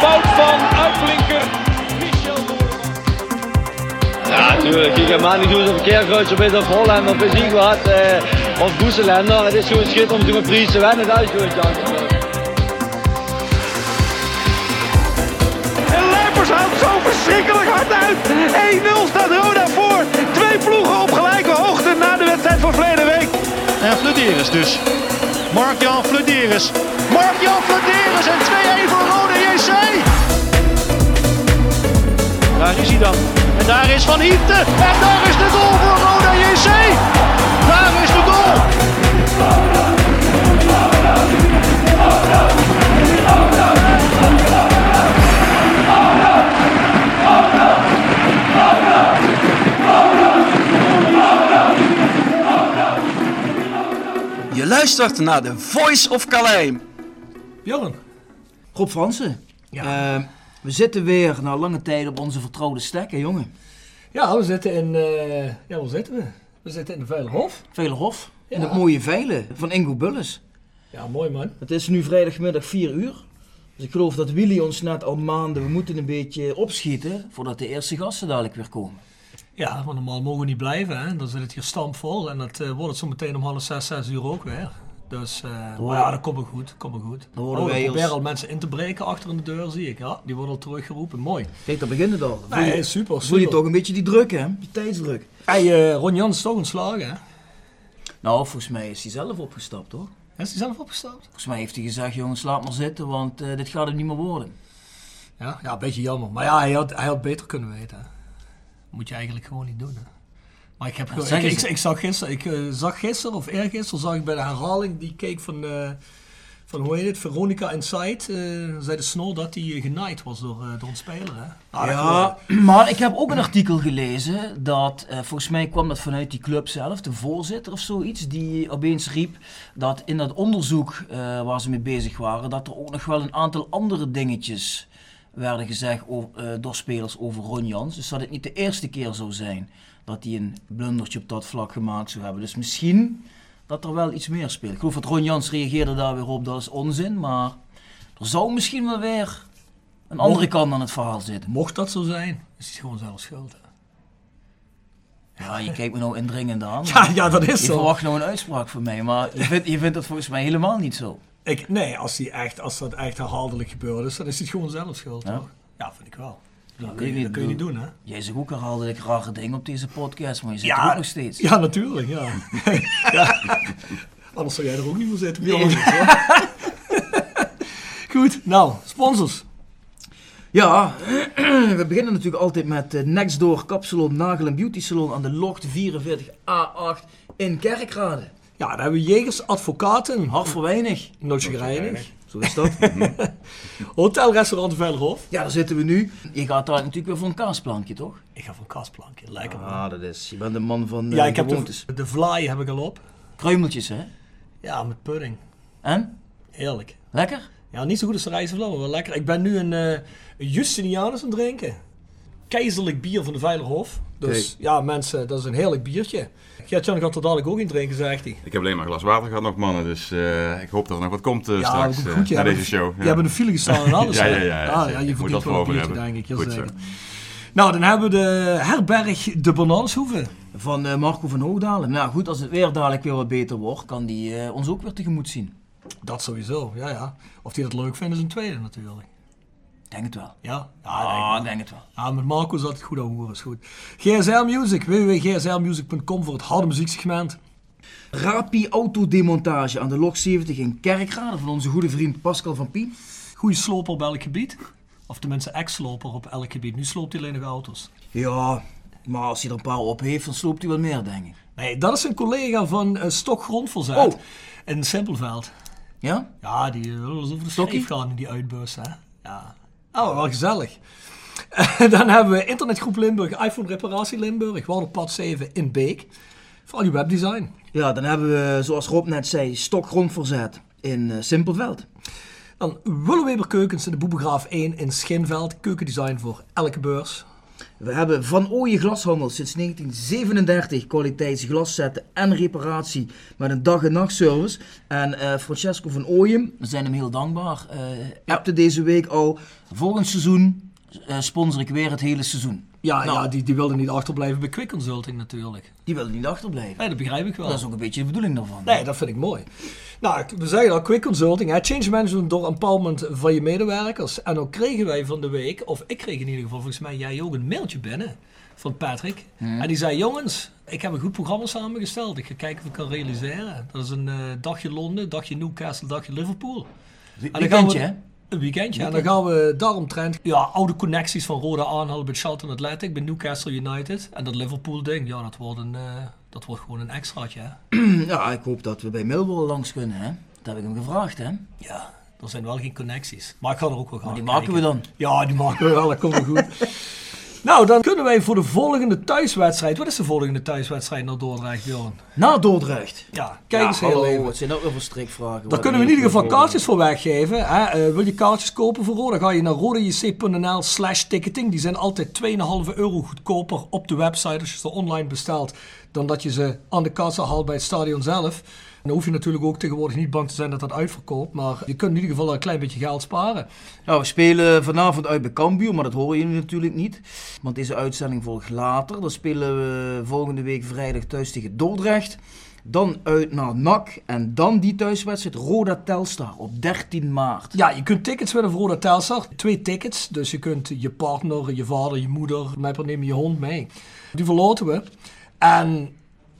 Fout van uitblinker Michel. Ja, natuurlijk. Ik ga maar niet doen of Keerkruis of of Holland of wat. Eh, of Boeselender. Het is gewoon schitterend om te met Fries te winnen. Dat is gewoon jank. En Lijpers houdt zo verschrikkelijk hard uit. 1-0 staat Roda voor. Twee ploegen op gelijke hoogte na de wedstrijd van verleden week. En Flederis dus. Mark-Jan Flederis. Mark-Jan Flederis en 2-1 voor Rode JC. Daar is hij dan. En daar is Van Hiepte. En daar is de goal voor Rode JC. Daar is de goal. Je luistert naar de Voice of Calais. Bjorn. Rob Fransen. Eh, we zitten weer na lange tijd op onze vertrouwde stek, hè jongen. Ja, we zitten in... eh, ja, waar zitten we? We zitten in de Veilerhof. Veilerhof. In Ja. het mooie Veilen van Ingo Bulles. Ja, mooi man. Het is nu vrijdagmiddag 4 uur. Dus ik geloof dat Willy ons net al maanden, we moeten een beetje opschieten voordat de eerste gasten dadelijk weer komen. Ja, want normaal mogen we niet blijven. Hè? Dan zit het hier stampvol. En dat eh, wordt het zo meteen om half zes, zes uur ook weer. Dus, eh, maar ja, dat komt wel goed. Komt wel goed. Dan worden oh, wij als- al mensen in te breken achter in de deur, zie ik. Ja, die worden al teruggeroepen. Mooi. Kijk, daar begint het al. Voel Nee, je, super, voel je toch een beetje die druk, hè? Die tijdsdruk. Hey, eh, Ron Jans is toch ontslagen, hè? Nou, volgens mij is hij zelf opgestapt, hoor. Is hij zelf opgestapt? Volgens mij heeft hij gezegd, jongens, laat maar zitten, want eh, dit gaat hem niet meer worden. Ja, ja, een beetje jammer. Maar ja, hij had, hij had beter kunnen weten. hè. Moet je eigenlijk gewoon niet doen. Hè. Maar ik heb gewoon, ik, zag gisteren, ik zag gisteren of eergisteren zag ik bij de herhaling die keek van, eh, van hoe heet het, Veronica Inside, eh zei de Snor dat hij eh, genaaid was door, door een speler. Hè. Ah, Ja, maar ik heb ook een artikel gelezen dat, volgens mij kwam dat vanuit die club zelf, de voorzitter of zoiets, die opeens riep dat in dat onderzoek waar ze mee bezig waren, dat er ook nog wel een aantal andere dingetjes werden gezegd over, door spelers over Ron Jans. Dus dat het niet de eerste keer zou zijn dat hij een blundertje op dat vlak gemaakt zou hebben. Dus misschien dat er wel iets meer speelt. Ik geloof dat Ron Jans reageerde daar weer op, dat is onzin, maar er zou misschien wel weer een andere kant aan het verhaal zitten. Mocht dat zo zijn, is hij gewoon zelf schuld. hè. Ja, je kijkt me nou indringend aan. Ja, ja, dat is Je zo. verwacht nou een uitspraak van mij, maar je vindt, je vindt dat volgens mij helemaal niet zo. Ik, nee, als, hij echt, als dat echt herhaaldelijk gebeurd is, dan is hij gewoon zelf schuld. Ja? toch? Ja, vind ik wel. Dat kun je, niet, dat kun je niet doen, hè? Jij zegt ook herhaaldelijk rare dingen op deze podcast, maar je zit Ja, er ook nog steeds. Ja, natuurlijk, ja. ja. Anders zou jij er ook niet meer zitten. Nee. Goed, nou, sponsors. Ja, we beginnen natuurlijk altijd met eh, Nextdoor Kapsalon Nagel en Beauty Salon aan de Locht 44A8 in Kerkrade. Ja, daar hebben we Jegers Advocaten. Hart voor weinig. Nootje. Zo is dat. Hotel, restaurant Vellerhof. Ja, daar zitten we nu. Je gaat daar natuurlijk weer voor een kaasplankje, toch? Ik ga voor een kastplankje, lekker man. Ah, dat is. Je bent een man van ja, eh, ik heb gewoontes. de, de vlaai heb ik al op. Kruimeltjes, hè? Ja, met pudding. En? Heerlijk. Lekker? Ja, niet zo goed als de rijstevlam, maar wel lekker. Ik ben nu een, eh een Justinianus aan het drinken. Keizerlijk bier van de Veilerhof. Dus ja, mensen, dat is een heerlijk biertje. Gert-Jan gaat er dadelijk ook in drinken, zegt hij. Ik heb alleen maar een glas water gehad nog, mannen. Dus eh, ik hoop dat er nog wat komt eh, straks dat eh, goed. Je na hebt deze een- show. Je hebt een file gestaan en alles. Ja, ja, ja, ja, Ah, ja je verdient dat wel een voor biertje, hebben. denk ik. Goed zeker. Nou, dan hebben we de herberg De Bananshoeve. Van eh, Marco van Hoogdalen. Nou goed, als het weer dadelijk weer wat beter wordt, kan die eh, ons ook weer tegemoet zien. Dat sowieso, ja ja. Of die dat leuk vinden is een tweede natuurlijk. Denk het wel. Ja? Ja, Ah, denk ik denk het wel. Ja, met Marco zat het goed aan horen, is goed. GSL Music, www.gslmusic.com voor het harde muzieksegment. Rapi Autodemontage aan de Lok 70 in Kerkrade van onze goede vriend Pascal van Pien. Goeie sloper op elk gebied. Of tenminste ex-sloper op elk gebied. Nu sloopt hij alleen nog auto's. Ja, maar als hij er een paar op heeft, dan sloopt hij wel meer, denk ik. Nee, dat is een collega van uh, Stok Grondverzet Oh. in Simpelveld. Ja? Ja, die uh, willen over de Stokkie? gaan in die uitbus. Hè? Ja. Oh, wel gezellig. dan hebben we internetgroep Limburg, iPhone Reparatie Limburg, Waterpad 7 in Beek. Voor al je webdesign. Ja, dan hebben we, zoals Rob net zei, stokgrondverzet in uh, Simpelveld. Dan Willeweber Keukens in de Boebegraaf 1 in Schinveld. Keukendesign voor elke beurs. We hebben Van Ooyen Glashandel sinds 1937 kwaliteitsglaszetten en reparatie met een dag- en nachtservice. En uh, Francesco van Ooyen, we zijn hem heel dankbaar, uh, appte deze week al. Volgend seizoen uh, sponsor ik weer het hele seizoen. Ja, nou, ja die, die wilde niet achterblijven bij Quick Consulting natuurlijk. Die wilde niet achterblijven. Nee, dat begrijp ik wel. Dat is ook een beetje de bedoeling daarvan. Nee, dat vind ik mooi. Nou, we zeggen al, Quick Consulting, hè, change management door empowerment van je medewerkers. En ook kregen wij van de week, of ik kreeg in ieder geval volgens mij jij ook een mailtje binnen van Patrick. Hmm. En die zei, jongens, ik heb een goed programma samengesteld. Ik ga kijken of ik kan realiseren. Dat is een uh, dagje Londen, dagje Newcastle, dagje Liverpool. Weekendje, hè? Een weekendje. En dan gaan we daaromtrent ja, oude connecties van Roda aanhalen bij Charlton Athletic, bij Newcastle United. En dat Liverpool ding, ja, dat wordt, een, uh, dat wordt gewoon een extraatje. Hè? ja, ik hoop dat we bij Millwall langs kunnen, hè? Dat heb ik hem gevraagd, hè? Ja, er zijn wel geen connecties. Maar ik ga er ook wel gaan maar die kijken. maken we dan. Ja, die maken we wel, dat komt wel goed. nou, dan kunnen wij voor de volgende thuiswedstrijd. Wat is de volgende thuiswedstrijd naar Dordrecht, Bjorn? Na Dordrecht. Ja, kijk eens ja, heel hallo, even. Het zijn ook weer voor strikvragen. Daar kunnen we in ieder geval kaartjes voor weggeven. Hè? Uh, wil je kaartjes kopen voor Roda? Ga je naar rodajc.nl slash ticketing. Die zijn altijd 2,5 euro goedkoper op de website als je ze online bestelt. Dan dat je ze aan de kassa haalt bij het stadion zelf. Dan hoef je natuurlijk ook tegenwoordig niet bang te zijn dat dat uitverkoopt. Maar je kunt in ieder geval een klein beetje geld sparen. Nou, we spelen vanavond uit bij Cambuur, maar dat horen jullie natuurlijk niet. Want deze uitzending volgt later. Dan spelen we volgende week vrijdag thuis tegen Dordrecht. Dan uit naar NAC en dan die thuiswedstrijd Roda Telstar op 13 maart. Ja, je kunt tickets winnen voor Roda Telstar. Twee tickets, dus je kunt je partner, je vader, je moeder, mij neem je hond mee. Die verloten we. En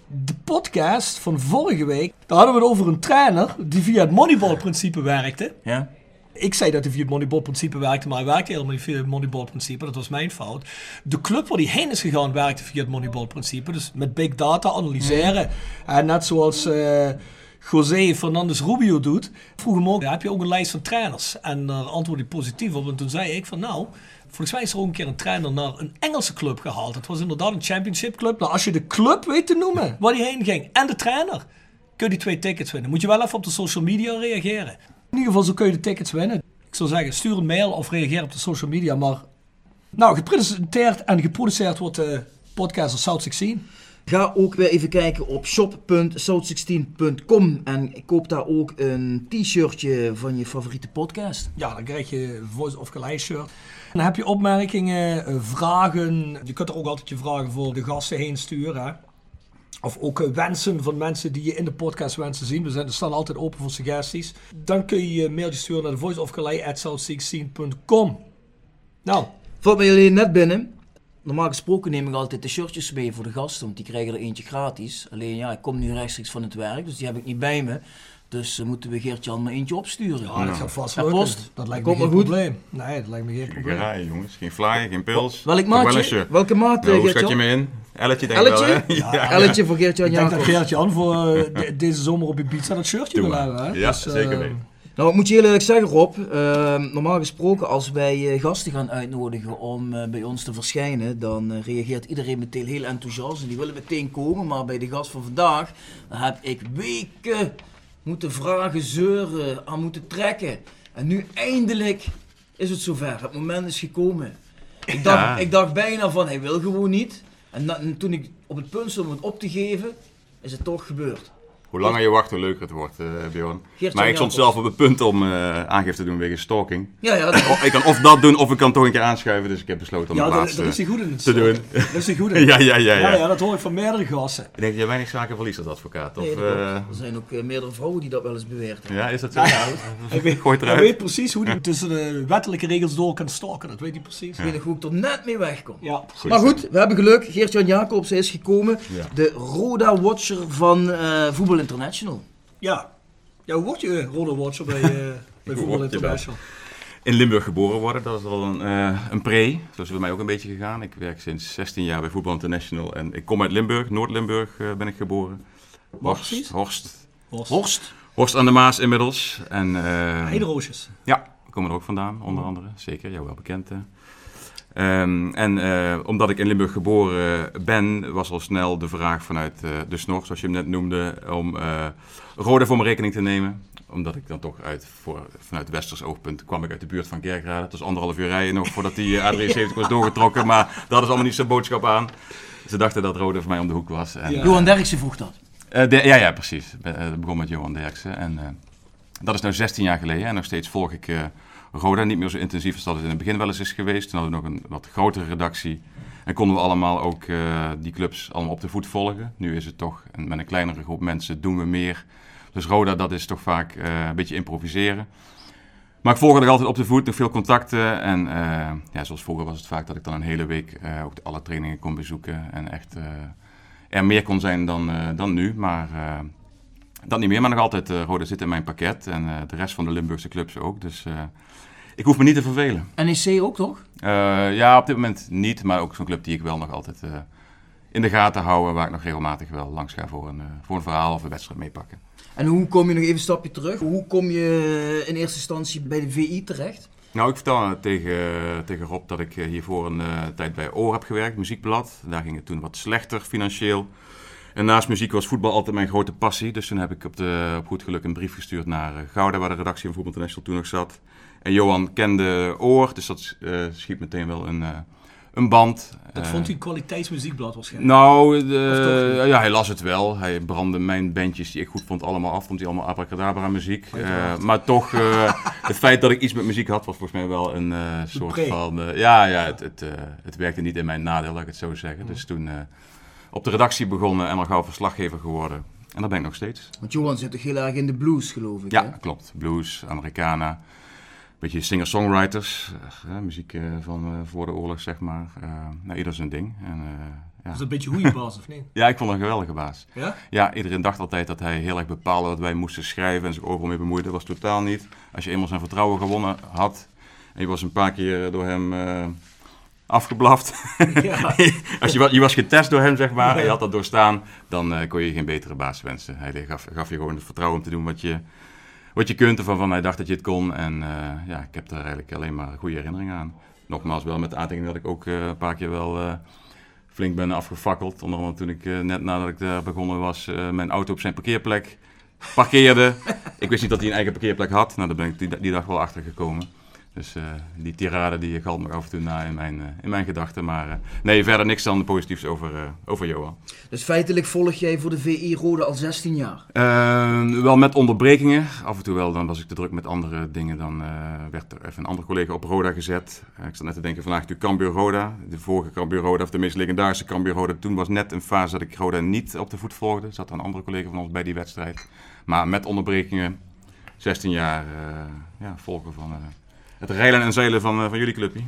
de podcast van vorige week, daar hadden we het over een trainer die via het Moneyball-principe werkte. Ja. Ik zei dat hij via het Moneyball-principe werkte, maar hij werkte helemaal niet via het Moneyball-principe. Dat was mijn fout. De club waar hij heen is gegaan werkte via het Moneyball-principe. Dus met big data analyseren. Mm. En net zoals uh, José Fernandez Rubio doet, vroeg hem ook, heb je ook een lijst van trainers? En daar antwoordde hij positief op. En toen zei ik van nou... Volgens mij is er ook een keer een trainer naar een Engelse club gehaald. Het was inderdaad een championship club. Nou, als je de club weet te noemen waar hij heen ging en de trainer, kun je die twee tickets winnen. Moet je wel even op de social media reageren. In ieder geval zo kun je de tickets winnen. Ik zou zeggen, stuur een mail of reageer op de social media. Maar nou, gepresenteerd en geproduceerd wordt de podcast South 16. Ga ook weer even kijken op shop.south16.com en koop daar ook een t-shirtje van je favoriete podcast. Ja, dan krijg je Voice of Calais shirt. Heb je opmerkingen, vragen. Je kunt er ook altijd je vragen voor de gasten heen sturen. Hè? Of ook wensen van mensen die je in de podcast wensen zien. We, zijn, staan altijd open voor suggesties. Dan kun je je mailtje sturen naar de voiceofcalais.south16.com Nou. Valt bij jullie net binnen. Normaal gesproken neem ik altijd de shirtjes mee voor de gasten, want die krijgen er eentje gratis. Alleen ja, ik kom nu rechtstreeks van het werk, dus die heb ik niet bij me. Dus uh, moeten we Geert-Jan maar eentje opsturen. Ja, dat gaat vast lukken. post. Dat lijkt Komt me geen goed. probleem. Nee, dat lijkt me geen probleem. Geen rijden, jongens. Geen flyer, geen pils. Welk maatje? Welke maat, Nou, uh, hoe schat je me in? Elletje denk ik Elletje? wel, hè? Ja, Elletje voor Geert-Jan Ik denk dat Jacobs. Geert-Jan voor uh, de, deze zomer op Ibiza dat shirtje Doe wil maar. hebben. Hè? Ja, Dus, uh, zeker weten. Nou, ik moet je heel eerlijk zeggen, Rob. Uh, normaal gesproken, als wij uh, gasten gaan uitnodigen om uh, bij ons te verschijnen, dan reageert iedereen meteen heel enthousiast en die willen meteen komen. Maar bij de gast van vandaag, heb ik weken moeten vragen, zeuren, aan moeten trekken. En nu eindelijk is het zover. Het moment is gekomen. Ik dacht, Ja. ik dacht bijna van, hij wil gewoon niet. En, na- en toen ik op het punt stond om het op te geven, is het toch gebeurd. Hoe langer je wacht, hoe leuker het wordt, eh Bjorn. Maar ik stond zelf op het punt om eh, aangifte te doen wegens stalking. Ja, ja, dat- ik kan of dat doen, of ik kan toch een keer aanschuiven. Dus ik heb besloten om Ja, het daar, laatste daar is hij goed in. Het te doen. Dat is hij goed in. Ja, ja, ja, ja. ja, dat hoor ik van meerdere gasten. Ik denk dat je weinig zaken verliest als advocaat. Of, Nee, dat eh, Er zijn ook meerdere vrouwen die dat wel eens beweerd hebben. ja, is dat zo? Hij weet, Gooi het hij eruit. weet precies hoe hij tussen de wettelijke regels door kan stalken. Dat weet hij precies. Ik weet nog hoe ik er net mee wegkom. Ja. Goed maar zo. goed, we hebben geluk. Geert-Jan Jacobs is gekomen. Ja. De Roda-watcher van eh Voetbal International. Ja. Ja, hoe word je Roda Watcher bij, eh bij Voetbal? International? in Limburg geboren worden. Dat is al een, uh, een pre. Zo is het bij mij ook een beetje gegaan. Ik werk sinds 16 jaar bij Voetbal International. En ik kom uit Limburg, Noord-Limburg uh, ben ik geboren. Horst. Horst. Horst. Horst. Horst aan de Maas inmiddels. En, uh, Heideroosjes. Ja, we komen er ook vandaan, onder andere. Zeker, jou wel bekend. Um, en uh, omdat ik in Limburg geboren ben, was al snel de vraag vanuit uh, de snor, zoals je hem net noemde, om uh, Roda voor mijn rekening te nemen. Omdat ik dan toch uit, voor, vanuit Westers oogpunt kwam ik uit de buurt van Kerkrade. Het was anderhalf uur rijden nog voordat die A73 was doorgetrokken, maar dat is allemaal niet zo'n boodschap aan. Ze dachten dat Roda voor mij om de hoek was. En, ja. Johan Derksen vroeg dat. De, ja, ja, precies. Het begon met Johan Derksen. En dat is nu 16 jaar geleden en nog steeds volg ik Roda niet meer zo intensief als dat het in het begin wel eens is geweest. Toen hadden we nog een wat grotere redactie. En konden we allemaal ook uh, die clubs allemaal op de voet volgen. Nu is het toch, met een kleinere groep mensen doen we meer. Dus Roda, dat is toch vaak uh, een beetje improviseren. Maar ik volg er altijd op de voet, nog veel contacten. En uh, ja, zoals vroeger was het vaak dat ik dan een hele week ook alle trainingen kon bezoeken. En echt er meer kon zijn dan, dan nu. Maar dat niet meer, maar nog altijd Roda zit in mijn pakket. En de rest van de Limburgse clubs ook. Dus ik hoef me niet te vervelen. NEC ook toch? Uh, ja, op dit moment niet, maar ook zo'n club die ik wel nog altijd uh, in de gaten hou. Waar ik nog regelmatig wel langs ga voor een, uh, voor een verhaal of een wedstrijd meepakken. En hoe kom je nog even een stapje terug? Hoe kom je in eerste instantie bij de VI terecht? Nou, ik vertelde tegen, tegen Rob dat ik hiervoor een tijd bij Oor heb gewerkt, muziekblad. Daar ging het toen wat slechter financieel. En naast muziek was voetbal altijd mijn grote passie. Dus toen heb ik op, de, op goed geluk een brief gestuurd naar Gouda, waar de redactie van Voetbal International toen nog zat. En Johan kende Oor, dus dat uh, schiet meteen wel een, uh, een band. Dat vond hij kwaliteitsmuziekblad waarschijnlijk? Nou, de, ja, hij las het wel. Hij brandde mijn bandjes die ik goed vond allemaal af. Vond hij allemaal abracadabra muziek. Uh, maar toch, het feit dat ik iets met muziek had, was volgens mij wel een soort van... ja, ja het, het, het, werkte niet in mijn nadeel, laat ik het zo zeggen. Dus toen op de redactie begonnen en al gauw verslaggever geworden. En dat ben ik nog steeds. Want Johan zit toch heel erg in de blues, geloof ik? Ja, hè? klopt. Blues, Americana beetje singer-songwriters, uh, muziek uh, van uh, voor de oorlog, zeg maar. nou, ieder zijn ding. En, ja. Was dat een beetje goede baas, of niet? ja, ik vond hem een geweldige baas. Ja? Ja, iedereen dacht altijd dat hij heel erg bepaalde wat wij moesten schrijven en zich overal mee bemoeide. Dat was totaal niet. Als je eenmaal zijn vertrouwen gewonnen had en je was een paar keer door hem afgeblaft. Ja. Als je, je was getest door hem, zeg maar, en je had dat doorstaan, dan kon je geen betere baas wensen. Hij gaf, gaf je gewoon het vertrouwen om te doen wat je wat je kunt ervan van hij dacht dat je het kon. En uh, ja, ik heb daar eigenlijk alleen maar goede herinneringen aan. Nogmaals, wel met de aantekening dat ik ook uh, een paar keer wel flink ben afgefakkeld. Onder andere toen ik net nadat ik daar begonnen was, mijn auto op zijn parkeerplek parkeerde. ik wist niet dat hij een eigen parkeerplek had. Nou, daar ben ik die, die dag wel achter gekomen. Dus uh, die tirade die galmt me af en toe na in mijn, uh, in mijn gedachten. Maar uh, nee, verder niks dan positiefs over, over Johan. Dus feitelijk volg jij voor de VI Rode al 16 jaar? Ehm, wel met onderbrekingen. Af en toe wel, dan was ik te druk met andere dingen. Dan werd er even een andere collega op Roda gezet. ik zat net te denken, vandaag natuurlijk Cambuur Roda. De vorige Cambuur Roda, of de meest legendarische Cambuur Roda. Toen was net een fase dat ik Roda niet op de voet volgde. Er zat een andere collega van ons bij die wedstrijd. Maar met onderbrekingen, 16 jaar ja, volgen van het rijlen en zeilen van, uh, van jullie clubje.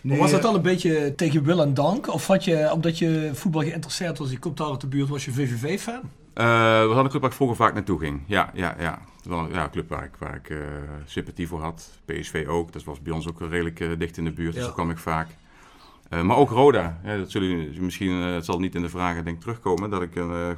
Nee, was dat al een beetje tegen wil en dank? Of had je, omdat je voetbal geïnteresseerd was, je komt daar uit de buurt, was je VVV-fan? Uh, we hadden een club waar ik vroeger vaak naartoe ging. Ja, ja, ja. Wel, ja, een club waar ik, waar ik uh, sympathie voor had. PSV ook. Dat was bij ons ook redelijk uh, dicht in de buurt, dus daar kwam ik vaak. maar ook Roda. Ja, dat zullen misschien, het zal niet in de vragen denk terugkomen, dat ik een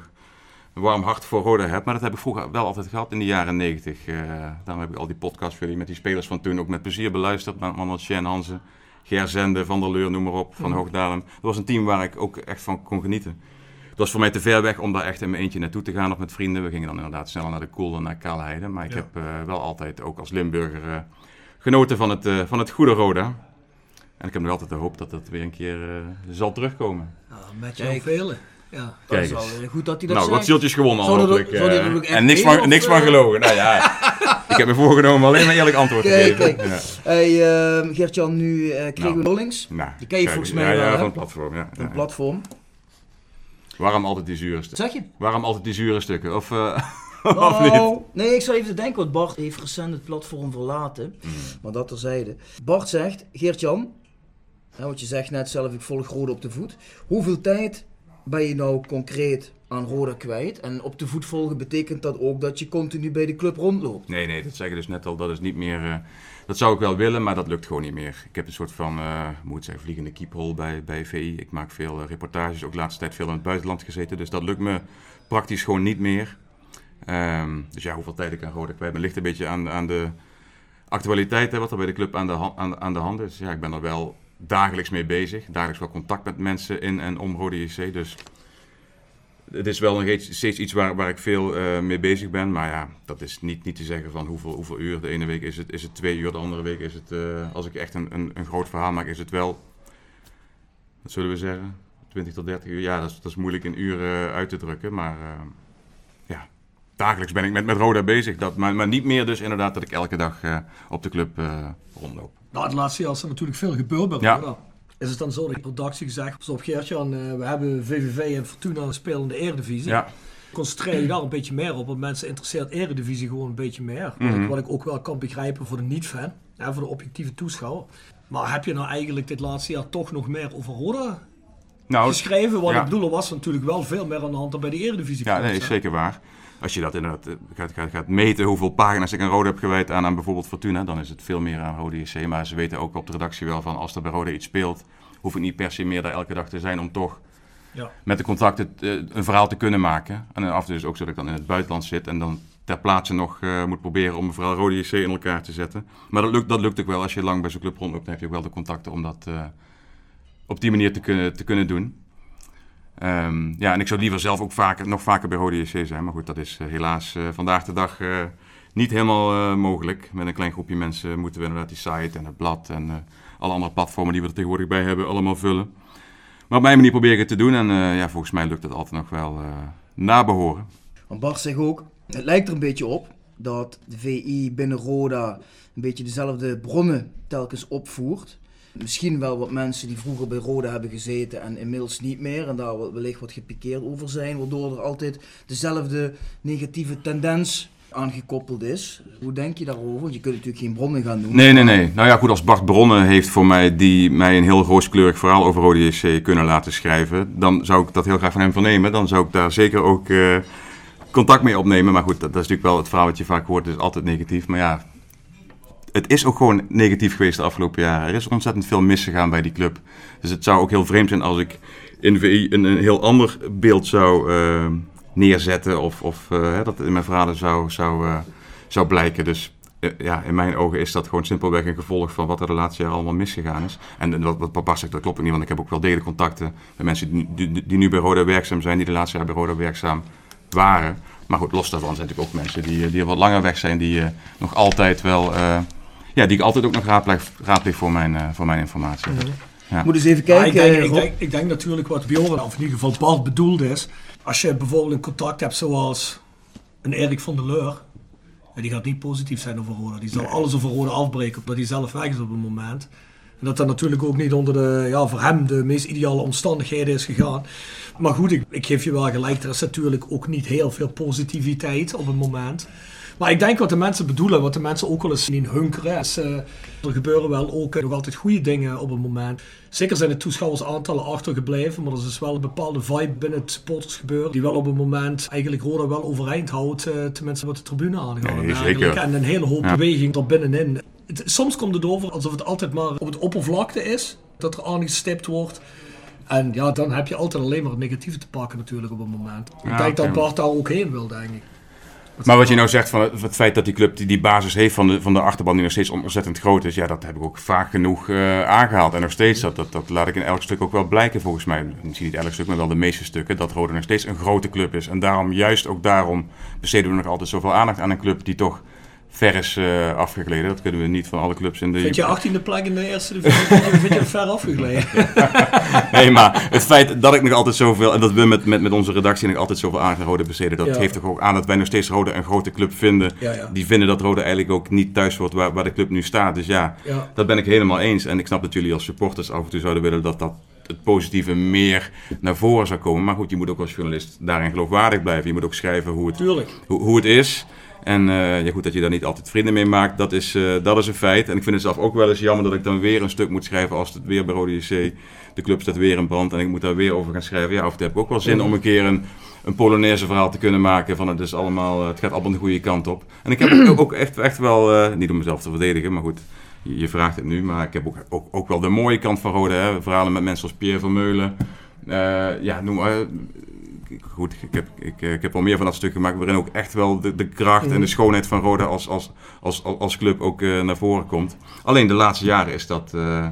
een warm hart voor Roda heb. Maar dat heb ik vroeger wel altijd gehad in de jaren negentig. Uh, daarom heb ik al die podcasts voor jullie met die spelers van toen ook met plezier beluisterd. Met Manuel Sjen Hansen, Ger Zende, Van der Leur, noem maar op, van mm. Hoogdalem. Dat was een team waar ik ook echt van kon genieten. Het was voor mij te ver weg om daar echt in mijn eentje naartoe te gaan of met vrienden. We gingen dan inderdaad sneller naar de Koel naar Kaalheide. Maar ik ja. heb uh, wel altijd, ook als Limburger, uh, genoten van het, van het goede Roda. En ik heb nog altijd de hoop dat dat weer een keer zal terugkomen. Nou, met jou velen. Ja, Kijk dat is wel goed dat hij dat Nou, wat zieltjes gewonnen al hopelijk. eh, en niks van, of, niks van eh? gelogen. Nou ja, ik heb me voorgenomen alleen maar eerlijk antwoord te geven. kijk. Ja. Hey, ehm, Geert-Jan, nu eh kregen Nou. we Rollings. Nou, Die ken je kijk, volgens ja, mij wel, Ja, van het platform. Ja, Een ja. platform. Waarom altijd die zure Wat stukken? zeg je? Waarom altijd die zure stukken? Of, eh, of niet? Oh, nee, ik zou even denken, want Bart heeft recent het platform verlaten. Hmm. Maar dat terzijde. Bart zegt, Geert-Jan, hè, want je zegt net zelf, ik volg Rode op de voet. Hoeveel tijd ben je nou concreet aan Roda kwijt? En op de voet volgen betekent dat ook dat je continu bij de club rondloopt? Nee, nee, dat zeg ik dus net al. Dat is niet meer. eh, dat zou ik wel willen, maar dat lukt gewoon niet meer. Ik heb een soort van, eh moet ik zeggen, vliegende kiephol bij, bij VI. Ik maak veel eh, reportages, ook de laatste tijd veel in het buitenland gezeten. Dus dat lukt me praktisch gewoon niet meer. Ehm, dus ja, hoeveel tijd ik aan Roda kwijt ben, ligt een beetje aan, aan de actualiteit, hè, wat er bij de club aan de, aan, aan de hand is. Ja, ik ben er wel dagelijks mee bezig. Dagelijks wel contact met mensen in en om Rode JC. Dus het is wel nog steeds iets waar, waar ik veel eh, mee bezig ben. Maar ja, dat is niet, niet te zeggen van hoeveel, hoeveel uur. De ene week is het, is het twee uur, de andere week is het, eh, als ik echt een, een, een groot verhaal maak, is het wel, wat zullen we zeggen, 20 tot 30 uur. Ja, dat is, moeilijk in uren uit te drukken. Maar eh, ja, dagelijks ben ik met, met Roda bezig. Dat, maar, maar niet meer dus inderdaad dat ik elke dag eh, op de club eh, rondloop. Nou, het laatste jaar is er natuurlijk veel gebeurd bij Ja. Is het dan zo dat de productie gezegd, pas op Geertjan, eh, we hebben VVV en Fortuna spelen in de Eredivisie. Ja. Concentreer je daar een beetje meer op, want mensen interesseert Eredivisie gewoon een beetje meer. Wat, Mhm. ik, wat ik ook wel kan begrijpen voor de niet-fan, voor de objectieve toeschouwer. Maar heb je nou eigenlijk dit laatste jaar toch nog meer over Roda Nou, geschreven? Wat ja. ik bedoel, er was natuurlijk wel veel meer aan de hand dan bij de Eredivisie. Ja, nee, is zeker waar. Als je dat inderdaad eh, gaat, gaat, gaat meten hoeveel pagina's ik aan Rode heb gewijd aan, aan bijvoorbeeld Fortuna, dan is het veel meer aan Rode JC. Maar ze weten ook op de redactie wel van als er bij Rode iets speelt, hoef ik niet per se meer daar elke dag te zijn om toch Ja. met de contracten eh, een verhaal te kunnen maken. En af en toe is ook zo dat ik dan in het buitenland zit en dan ter plaatse nog eh, moet proberen om een verhaal Rode JC in elkaar te zetten. Maar dat lukt, dat lukt ook wel. Als je lang bij zo'n club rondloopt, dan heb je ook wel de contacten om dat op die manier te kunnen, te kunnen doen. Ehm, ja, en ik zou liever zelf ook vaker, nog vaker bij Rode JC zijn. Maar goed, dat is eh, helaas eh, vandaag de dag eh, niet helemaal mogelijk. Met een klein groepje mensen moeten we inderdaad die site en het blad en alle andere platformen die we er tegenwoordig bij hebben allemaal vullen. Maar op mijn manier probeer ik het te doen. En ja, volgens mij lukt het altijd nog wel eh nabehoren. Want Bart zegt ook, het lijkt er een beetje op dat de VI binnen Roda een beetje dezelfde bronnen telkens opvoert. Misschien wel wat mensen die vroeger bij Roda hebben gezeten en inmiddels niet meer en daar wel- wellicht wat gepikeerd over zijn, waardoor er altijd dezelfde negatieve tendens aangekoppeld is. Hoe denk je daarover? Want je kunt natuurlijk geen bronnen gaan noemen. Nee, nee, nee. Nou ja, goed, als Bart Bronnen heeft voor mij die mij een heel rooskleurig verhaal over Rode JC kunnen laten schrijven, dan zou ik dat heel graag van hem vernemen. Dan zou ik daar zeker ook eh, contact mee opnemen. Maar goed, dat, dat is natuurlijk wel het verhaal wat je vaak hoort, is altijd negatief. Maar ja, het is ook gewoon negatief geweest de afgelopen jaren. Er is ontzettend veel misgegaan bij die club. Dus het zou ook heel vreemd zijn als ik in VI een, heel ander beeld zou eh, neerzetten. Of, of hè, dat in mijn verhalen zou, zou, eh, zou blijken. Dus ja, in mijn ogen is dat gewoon simpelweg een gevolg van wat er de laatste jaren allemaal misgegaan is. En wat, wat papa zegt, dat klopt ook niet. Want ik heb ook wel degelijk contacten met mensen die, die, nu bij Roda werkzaam zijn. Die de laatste jaren bij Roda werkzaam waren. Maar goed, los daarvan zijn natuurlijk ook mensen die, die wat langer weg zijn. Die nog altijd wel... ja, die ik altijd ook nog raadpleeg, raadpleeg voor, mijn, eh, voor mijn informatie. Ja. Moet eens even Ja, kijken. ik, denk, ik, Rob. denk, ik denk natuurlijk wat Bjorn, of in ieder geval Bart bedoeld is. Als je bijvoorbeeld een contact hebt zoals een Erik van der Leur. En die gaat niet positief zijn over Roda. Die zal alles over Roda afbreken omdat hij zelf weg is op het moment. En dat dat natuurlijk ook niet onder de, ja, voor hem de meest ideale omstandigheden is gegaan. Maar goed, ik, ik geef je wel gelijk. Er is natuurlijk ook niet heel veel positiviteit op het moment. Maar ik denk wat de mensen bedoelen, wat de mensen ook wel eens in hunkeren. Is, eh, er gebeuren wel ook eh, nog altijd goede dingen op het moment. Zeker zijn de toeschouwersaantallen achtergebleven, maar er is dus wel een bepaalde vibe binnen het supportersgebeuren. Die wel op het moment eigenlijk Roda wel overeind houdt, eh, tenminste wat de tribune aangaat. Nee, en zeker. En een hele hoop Ja. beweging er binnenin. Het- soms komt het over alsof het altijd maar op het oppervlakte is, dat er aangestipt wordt. En ja, dan heb je altijd alleen maar het negatieve te pakken natuurlijk op het moment. Ik Ja, denk dat. Bart daar ook heen wil, denk ik. Maar wat je nou zegt van het, feit dat die club die, die basis heeft van de, van de achterban die nog steeds ontzettend groot is, ja, dat heb ik ook vaak genoeg eh, aangehaald. En nog steeds, dat, dat, dat laat ik in elk stuk ook wel blijken volgens mij. Misschien niet elk stuk, maar wel de meeste stukken. Dat Rode nog steeds een grote club is. En daarom, juist ook daarom, besteden we nog altijd zoveel aandacht aan een club die toch ver is afgegleden. Dat kunnen we niet van alle clubs in de... Vind je 18e plek in de eerste divisie, vind je- ver afgegleden? Nee, maar het feit dat ik nog altijd zoveel, en dat we met, met, met onze redactie nog altijd zoveel aan Rode besteden, dat Ja. geeft toch ook aan dat wij nog steeds Rode een grote club vinden. Ja, ja. Die vinden dat Rode eigenlijk ook niet thuis wordt waar, waar de club nu staat. Dus ja, dat ben ik helemaal eens. En ik snap dat jullie als supporters af en toe zouden willen dat dat het positieve meer naar voren zou komen. Maar goed, je moet ook als journalist daarin geloofwaardig blijven. Je moet ook schrijven hoe het, hoe, hoe het is. En uh, ja, goed, dat je daar niet altijd vrienden mee maakt, dat is, uh, dat is een feit. En ik vind het zelf ook wel eens jammer dat ik dan weer een stuk moet schrijven als het weer bij Rode JC, de club staat weer in brand en ik moet daar weer over gaan schrijven. Ja, of het heb ik ook wel zin om een keer een, een Polonaise verhaal te kunnen maken van het, is allemaal, het gaat allemaal de goede kant op. En ik heb ook, ook echt, echt wel, uh, niet om mezelf te verdedigen, maar goed, je, je, vraagt het nu, maar ik heb ook, ook, ook wel de mooie kant van Rode. Hè? Verhalen met mensen als Pierre Vermeulen. ja, noem maar goed, ik heb, ik, ik heb al meer van dat stuk gemaakt waarin ook echt wel de, de kracht en de schoonheid van Roda als, als, als, als, club ook uh, naar voren komt. Alleen de laatste jaren is dat, uh,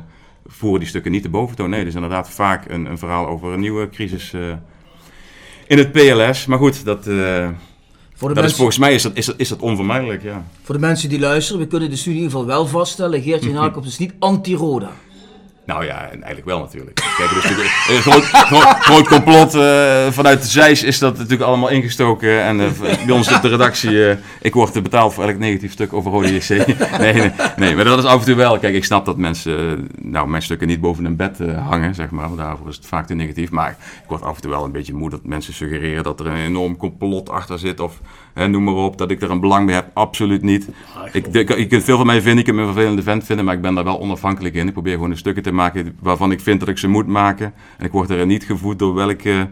voeren die stukken niet de boventoon. Nee, is inderdaad vaak een, een verhaal over een nieuwe crisis uh, in het PLS. Maar goed, dat... Voor de dat mensen... is, volgens mij is dat, is, dat, is dat onvermijdelijk, ja. Voor de mensen die luisteren, we kunnen de studie in ieder geval wel vaststellen. Geertje Jacobs is niet anti-Roda. Nou ja, eigenlijk wel natuurlijk. Kijk, dus een groot, complot uh, vanuit de Zeis is dat natuurlijk allemaal ingestoken. En uh, bij ons op de redactie, uh, ik word betaald voor elk negatief stuk over Rode JC. Nee, nee, nee, maar dat is af en toe wel. Kijk, ik snap dat mensen, nou, mijn stukken niet boven een bed hangen, zeg maar. Daarvoor is het vaak te negatief. Maar ik word af en toe wel een beetje moe dat mensen suggereren dat er een enorm complot achter zit. Of hè, noem maar op, dat ik er een belang bij heb. Absoluut niet. Ik, je kunt veel van mij vinden, ik kunt me een vervelende vent vinden, maar ik ben daar wel onafhankelijk in. Ik probeer gewoon de stukken te maken waarvan ik vind dat ik ze moet maken. En ik word er niet gevoed door welke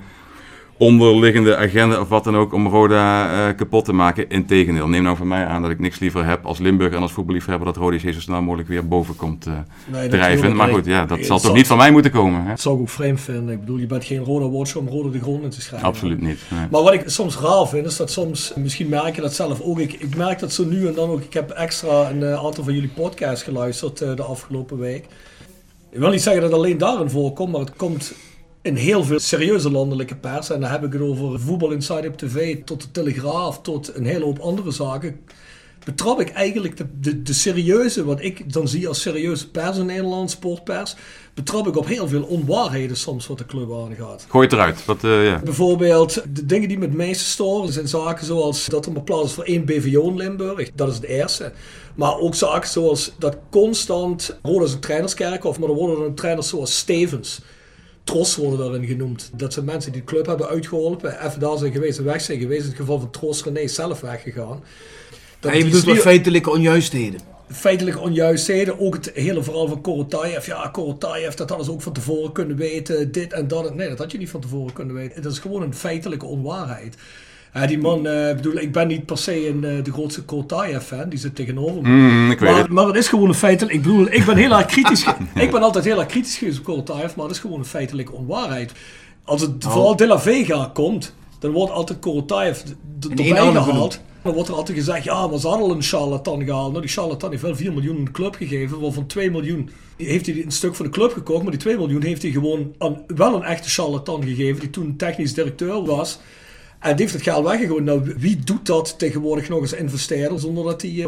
onderliggende agenda of wat dan ook om Roda uh, kapot te maken. Integendeel, neem nou van mij aan dat ik niks liever heb als Limburg en als voetballiefhebber dat Roda zo snel mogelijk weer boven komt uh, nee, drijven. Maar goed, ja, dat zal toch niet van mij moeten komen. Hè? Dat zou ik ook vreemd vinden. Ik bedoel, je bent geen Roda watcher om Roda de grond in te schrijven. Absoluut niet. Nee. Maar wat ik soms raar vind, is dat soms, misschien merk je dat zelf ook, ik, ik merk dat zo nu en dan ook, ik heb extra een uh, aantal van jullie podcasts geluisterd de afgelopen week. Ik wil niet zeggen dat alleen daarin voorkomt, maar het komt in heel veel serieuze landelijke pers. En dan heb ik het over Voetbal Inside op TV tot de Telegraaf, tot een hele hoop andere zaken. Betrap ik eigenlijk de, de, de serieuze, wat ik dan zie als serieuze pers in Nederland, sportpers, betrap ik op heel veel onwaarheden soms wat de club aangaat. Gooi het eruit. Wat, uh, ja. Bijvoorbeeld, de dingen die me het meeste storen zijn zaken zoals dat er maar plaats is voor één BVO in Limburg. Dat is het eerste. Maar ook zaken zoals dat constant, Roda is een trainerskerkhof, maar er worden dan trainers zoals Stevens. Tros worden daarin genoemd. Dat zijn mensen die de club hebben uitgeholpen, even daar zijn geweest en weg zijn geweest. In het geval van Tros René zelf weggegaan. Dat je bedoelt feitelijke onjuistheden? Feitelijke onjuistheden, ook het hele verhaal van Korotayev. Ja, Korotayev, dat hadden ze ook van tevoren kunnen weten, dit en dat. Nee, dat had je niet van tevoren kunnen weten. Dat is gewoon een feitelijke onwaarheid. Ja, die man, uh, bedoel, ik ben niet per se een, uh, de grootste Kotaya-fan, die zit tegenover me. Mm, ik weet maar, het. maar het is gewoon een feitelijk. Ik bedoel, ik ben heel erg kritisch. ik ben altijd heel erg kritisch geweest op Kotaya, maar het is gewoon een feitelijke onwaarheid. Als het oh. vooral De La Vega komt, dan wordt altijd Korotayev erbij gehaald. Dan wordt er altijd gezegd, ja, maar ze hadden al een charlatan gehaald. Nou, die charlatan heeft wel 4 miljoen in de club gegeven, waarvan 2 miljoen heeft hij een stuk van de club gekocht, maar die 2 miljoen heeft hij gewoon aan wel een echte charlatan gegeven, die toen technisch directeur was. En die heeft het geld weggegooid. Nou, wie doet dat tegenwoordig nog eens investeren zonder dat hij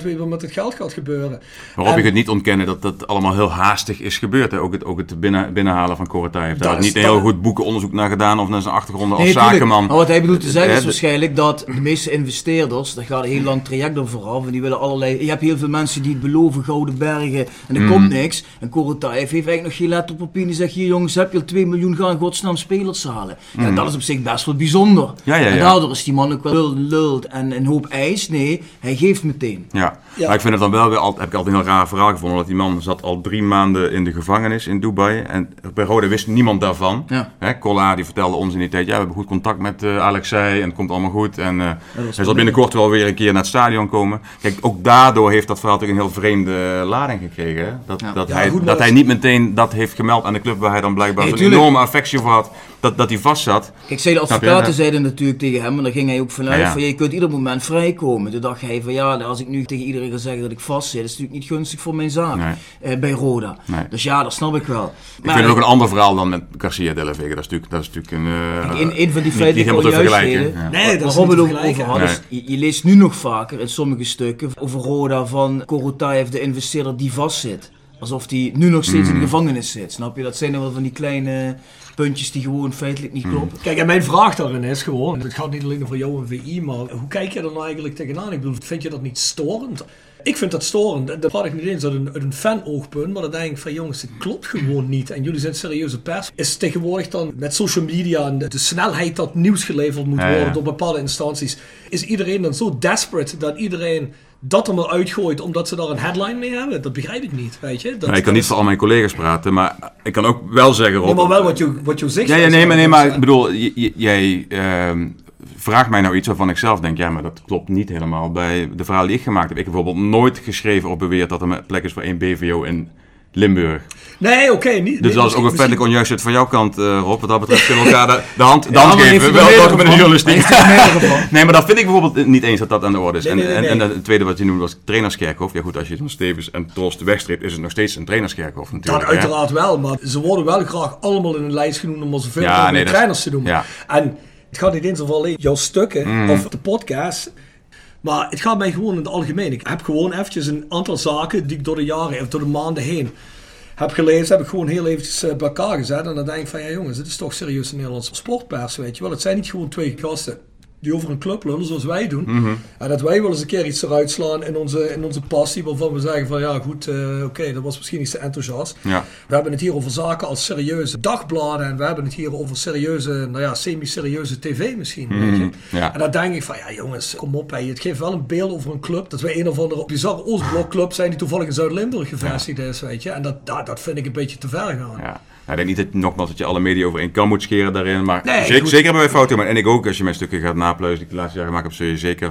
100% weet wat met het geld gaat gebeuren? Waarop en, je het niet ontkennen dat dat allemaal heel haastig is gebeurd. Hè? Ook het, ook het binnen, binnenhalen van Korotay heeft daar niet een heel goed boekenonderzoek naar gedaan of naar zijn achtergrond als nee, zakenman. Maar wat hij bedoelt te zeggen is waarschijnlijk dat de meeste investeerders, daar gaat een heel lang traject door vooraf en die willen allerlei... Je hebt heel veel mensen die het beloven, gouden bergen en er mm. komt niks. En Korotay heeft eigenlijk nog geen letter op papier die zegt, hier jongens, heb je al 2 miljoen, gaan godsnaam spelers halen. Ja, mm. dat is op zich best wel bijzonder. Ja, ja, ja. En daardoor is die man ook wel lult en een hoop ijs. Nee, hij geeft meteen. Ja. maar ik vind het dan wel weer altijd, heb ik altijd een heel raar verhaal gevonden. Dat die man zat al drie maanden in de gevangenis in Dubai. En bij Rode wist niemand daarvan. Ja. Hè, Cola die vertelde ons in die tijd, ja we hebben goed contact met uh, Alexei en het komt allemaal goed. En uh, hij zal binnenkort wel weer een keer naar het stadion komen. Kijk, ook daardoor heeft dat verhaal natuurlijk een heel vreemde lading gekregen. Dat, dat, hij, dat hij niet meteen dat heeft gemeld aan de club waar hij dan blijkbaar nee, een enorme affectie voor had dat, dat hij vast zat. Kijk, zei de advocaten zeiden natuurlijk tegen hem, en daar ging hij ook vanuit, ja, van je kunt ieder moment vrijkomen. Toen dacht hij van ja, als ik nu tegen iedereen ga zeggen dat ik vast zit, is het natuurlijk niet gunstig voor mijn zaak eh, bij Roda. Dus ja, dat snap ik wel. Ik vind het ook een ander verhaal dan met Garcia de la Vega. Dat is natuurlijk, dat is natuurlijk een... Uh, een, van die feitelijke onjuistheden, ja. nee, dat is niet over had, nee. je, je, leest nu nog vaker in sommige stukken over Roda van Korotayev, de investeerder die vastzit. Alsof die nu nog steeds in de mm. gevangenis zit. Snap je? Dat zijn dan wel van die kleine puntjes die gewoon feitelijk niet mm. kloppen. Kijk, en mijn vraag daarin is gewoon, het gaat niet alleen over jou en VI, maar hoe kijk je er nou eigenlijk tegenaan? Ik bedoel, vind je dat niet storend? ik vind dat storend. Dat praat ik niet eens uit een, uit een fan-oogpunt. Maar dan denk ik van jongens, het klopt gewoon niet. En jullie zijn serieuze pers. Is tegenwoordig dan met social media en de, de snelheid dat nieuws geleverd moet Ja, worden ja. door bepaalde instanties. Is iedereen dan zo desperate dat iedereen dat er maar uitgooit omdat ze daar een headline mee hebben? Dat begrijp ik niet, weet je. Dat, ik kan niet voor al mijn collega's praten, maar ik kan ook wel zeggen, Rob... Nee, maar wel wat je, wat je zegt. Ja, nee, maar, nee, maar ik bedoel, jij ehm, vraagt mij nou iets waarvan ik zelf denk, ja, maar dat klopt niet helemaal bij de verhalen die ik gemaakt heb. Ik heb bijvoorbeeld nooit geschreven of beweerd dat er een plek is voor één BVO in Limburg. Nee, oké. niet. Dus nee, dat is ook een feitelijk onjuistheid van jouw kant, eh, Rob. Wat dat betreft kunnen we elkaar de, de hand, de Ja, hand geven. Wel, welkom in de van? journalistiek. Van? Nee, maar dat vind ik bijvoorbeeld niet eens dat dat aan de orde is. Nee, en, nee, en, het tweede wat je noemde was trainerskerkhof. Ja goed, als je dan Stevens en Troost wegstreept, is het nog steeds een trainerskerkhof Dat natuurlijk. hè. uiteraard wel, maar ze worden wel graag allemaal in een lijst genoemd om zoveel Ja, mogelijk nee, dat- trainers te doen. ja. En het gaat niet eens over alleen jouw stukken Mhm. of de podcast. Maar het gaat mij gewoon in het algemeen. Ik heb gewoon eventjes een aantal zaken die ik door de jaren of door de maanden heen heb gelezen. Heb ik gewoon heel eventjes eh, bij elkaar gezet. En dan denk ik van ja jongens, dit is toch serieus een Nederlandse sportpers, weet je wel. Het zijn niet gewoon twee gasten die over een club lullen zoals wij doen. Mhm. En dat wij wel eens een keer iets eruit slaan in onze, in onze passie. Waarvan we zeggen van ja goed, eh, oké, dat was misschien niet zo enthousiast. Ja. We hebben het hier over zaken als serieuze dagbladen. En we hebben het hier over serieuze, nou ja, semi-serieuze tv misschien. weet je. Mhm, ja. En dan denk ik van ja jongens, kom op. Hè. Het geeft wel een beeld over een club. Dat wij een of andere bizarre Oostblokclub zijn die toevallig in Zuid-Limburg gevestigd is. Weet je. En dat, dat, dat vind ik een beetje te ver gaan. Ja. Nou, ik denk niet dat, nogmaals dat je alle media over één kam moet scheren daarin. Maar Nee, zeker, goed. zeker hebben wij fouten. Maar, en ik ook, als je mijn stukken gaat napluizen die ik de laatste jaren gemaakt heb, zul je zeker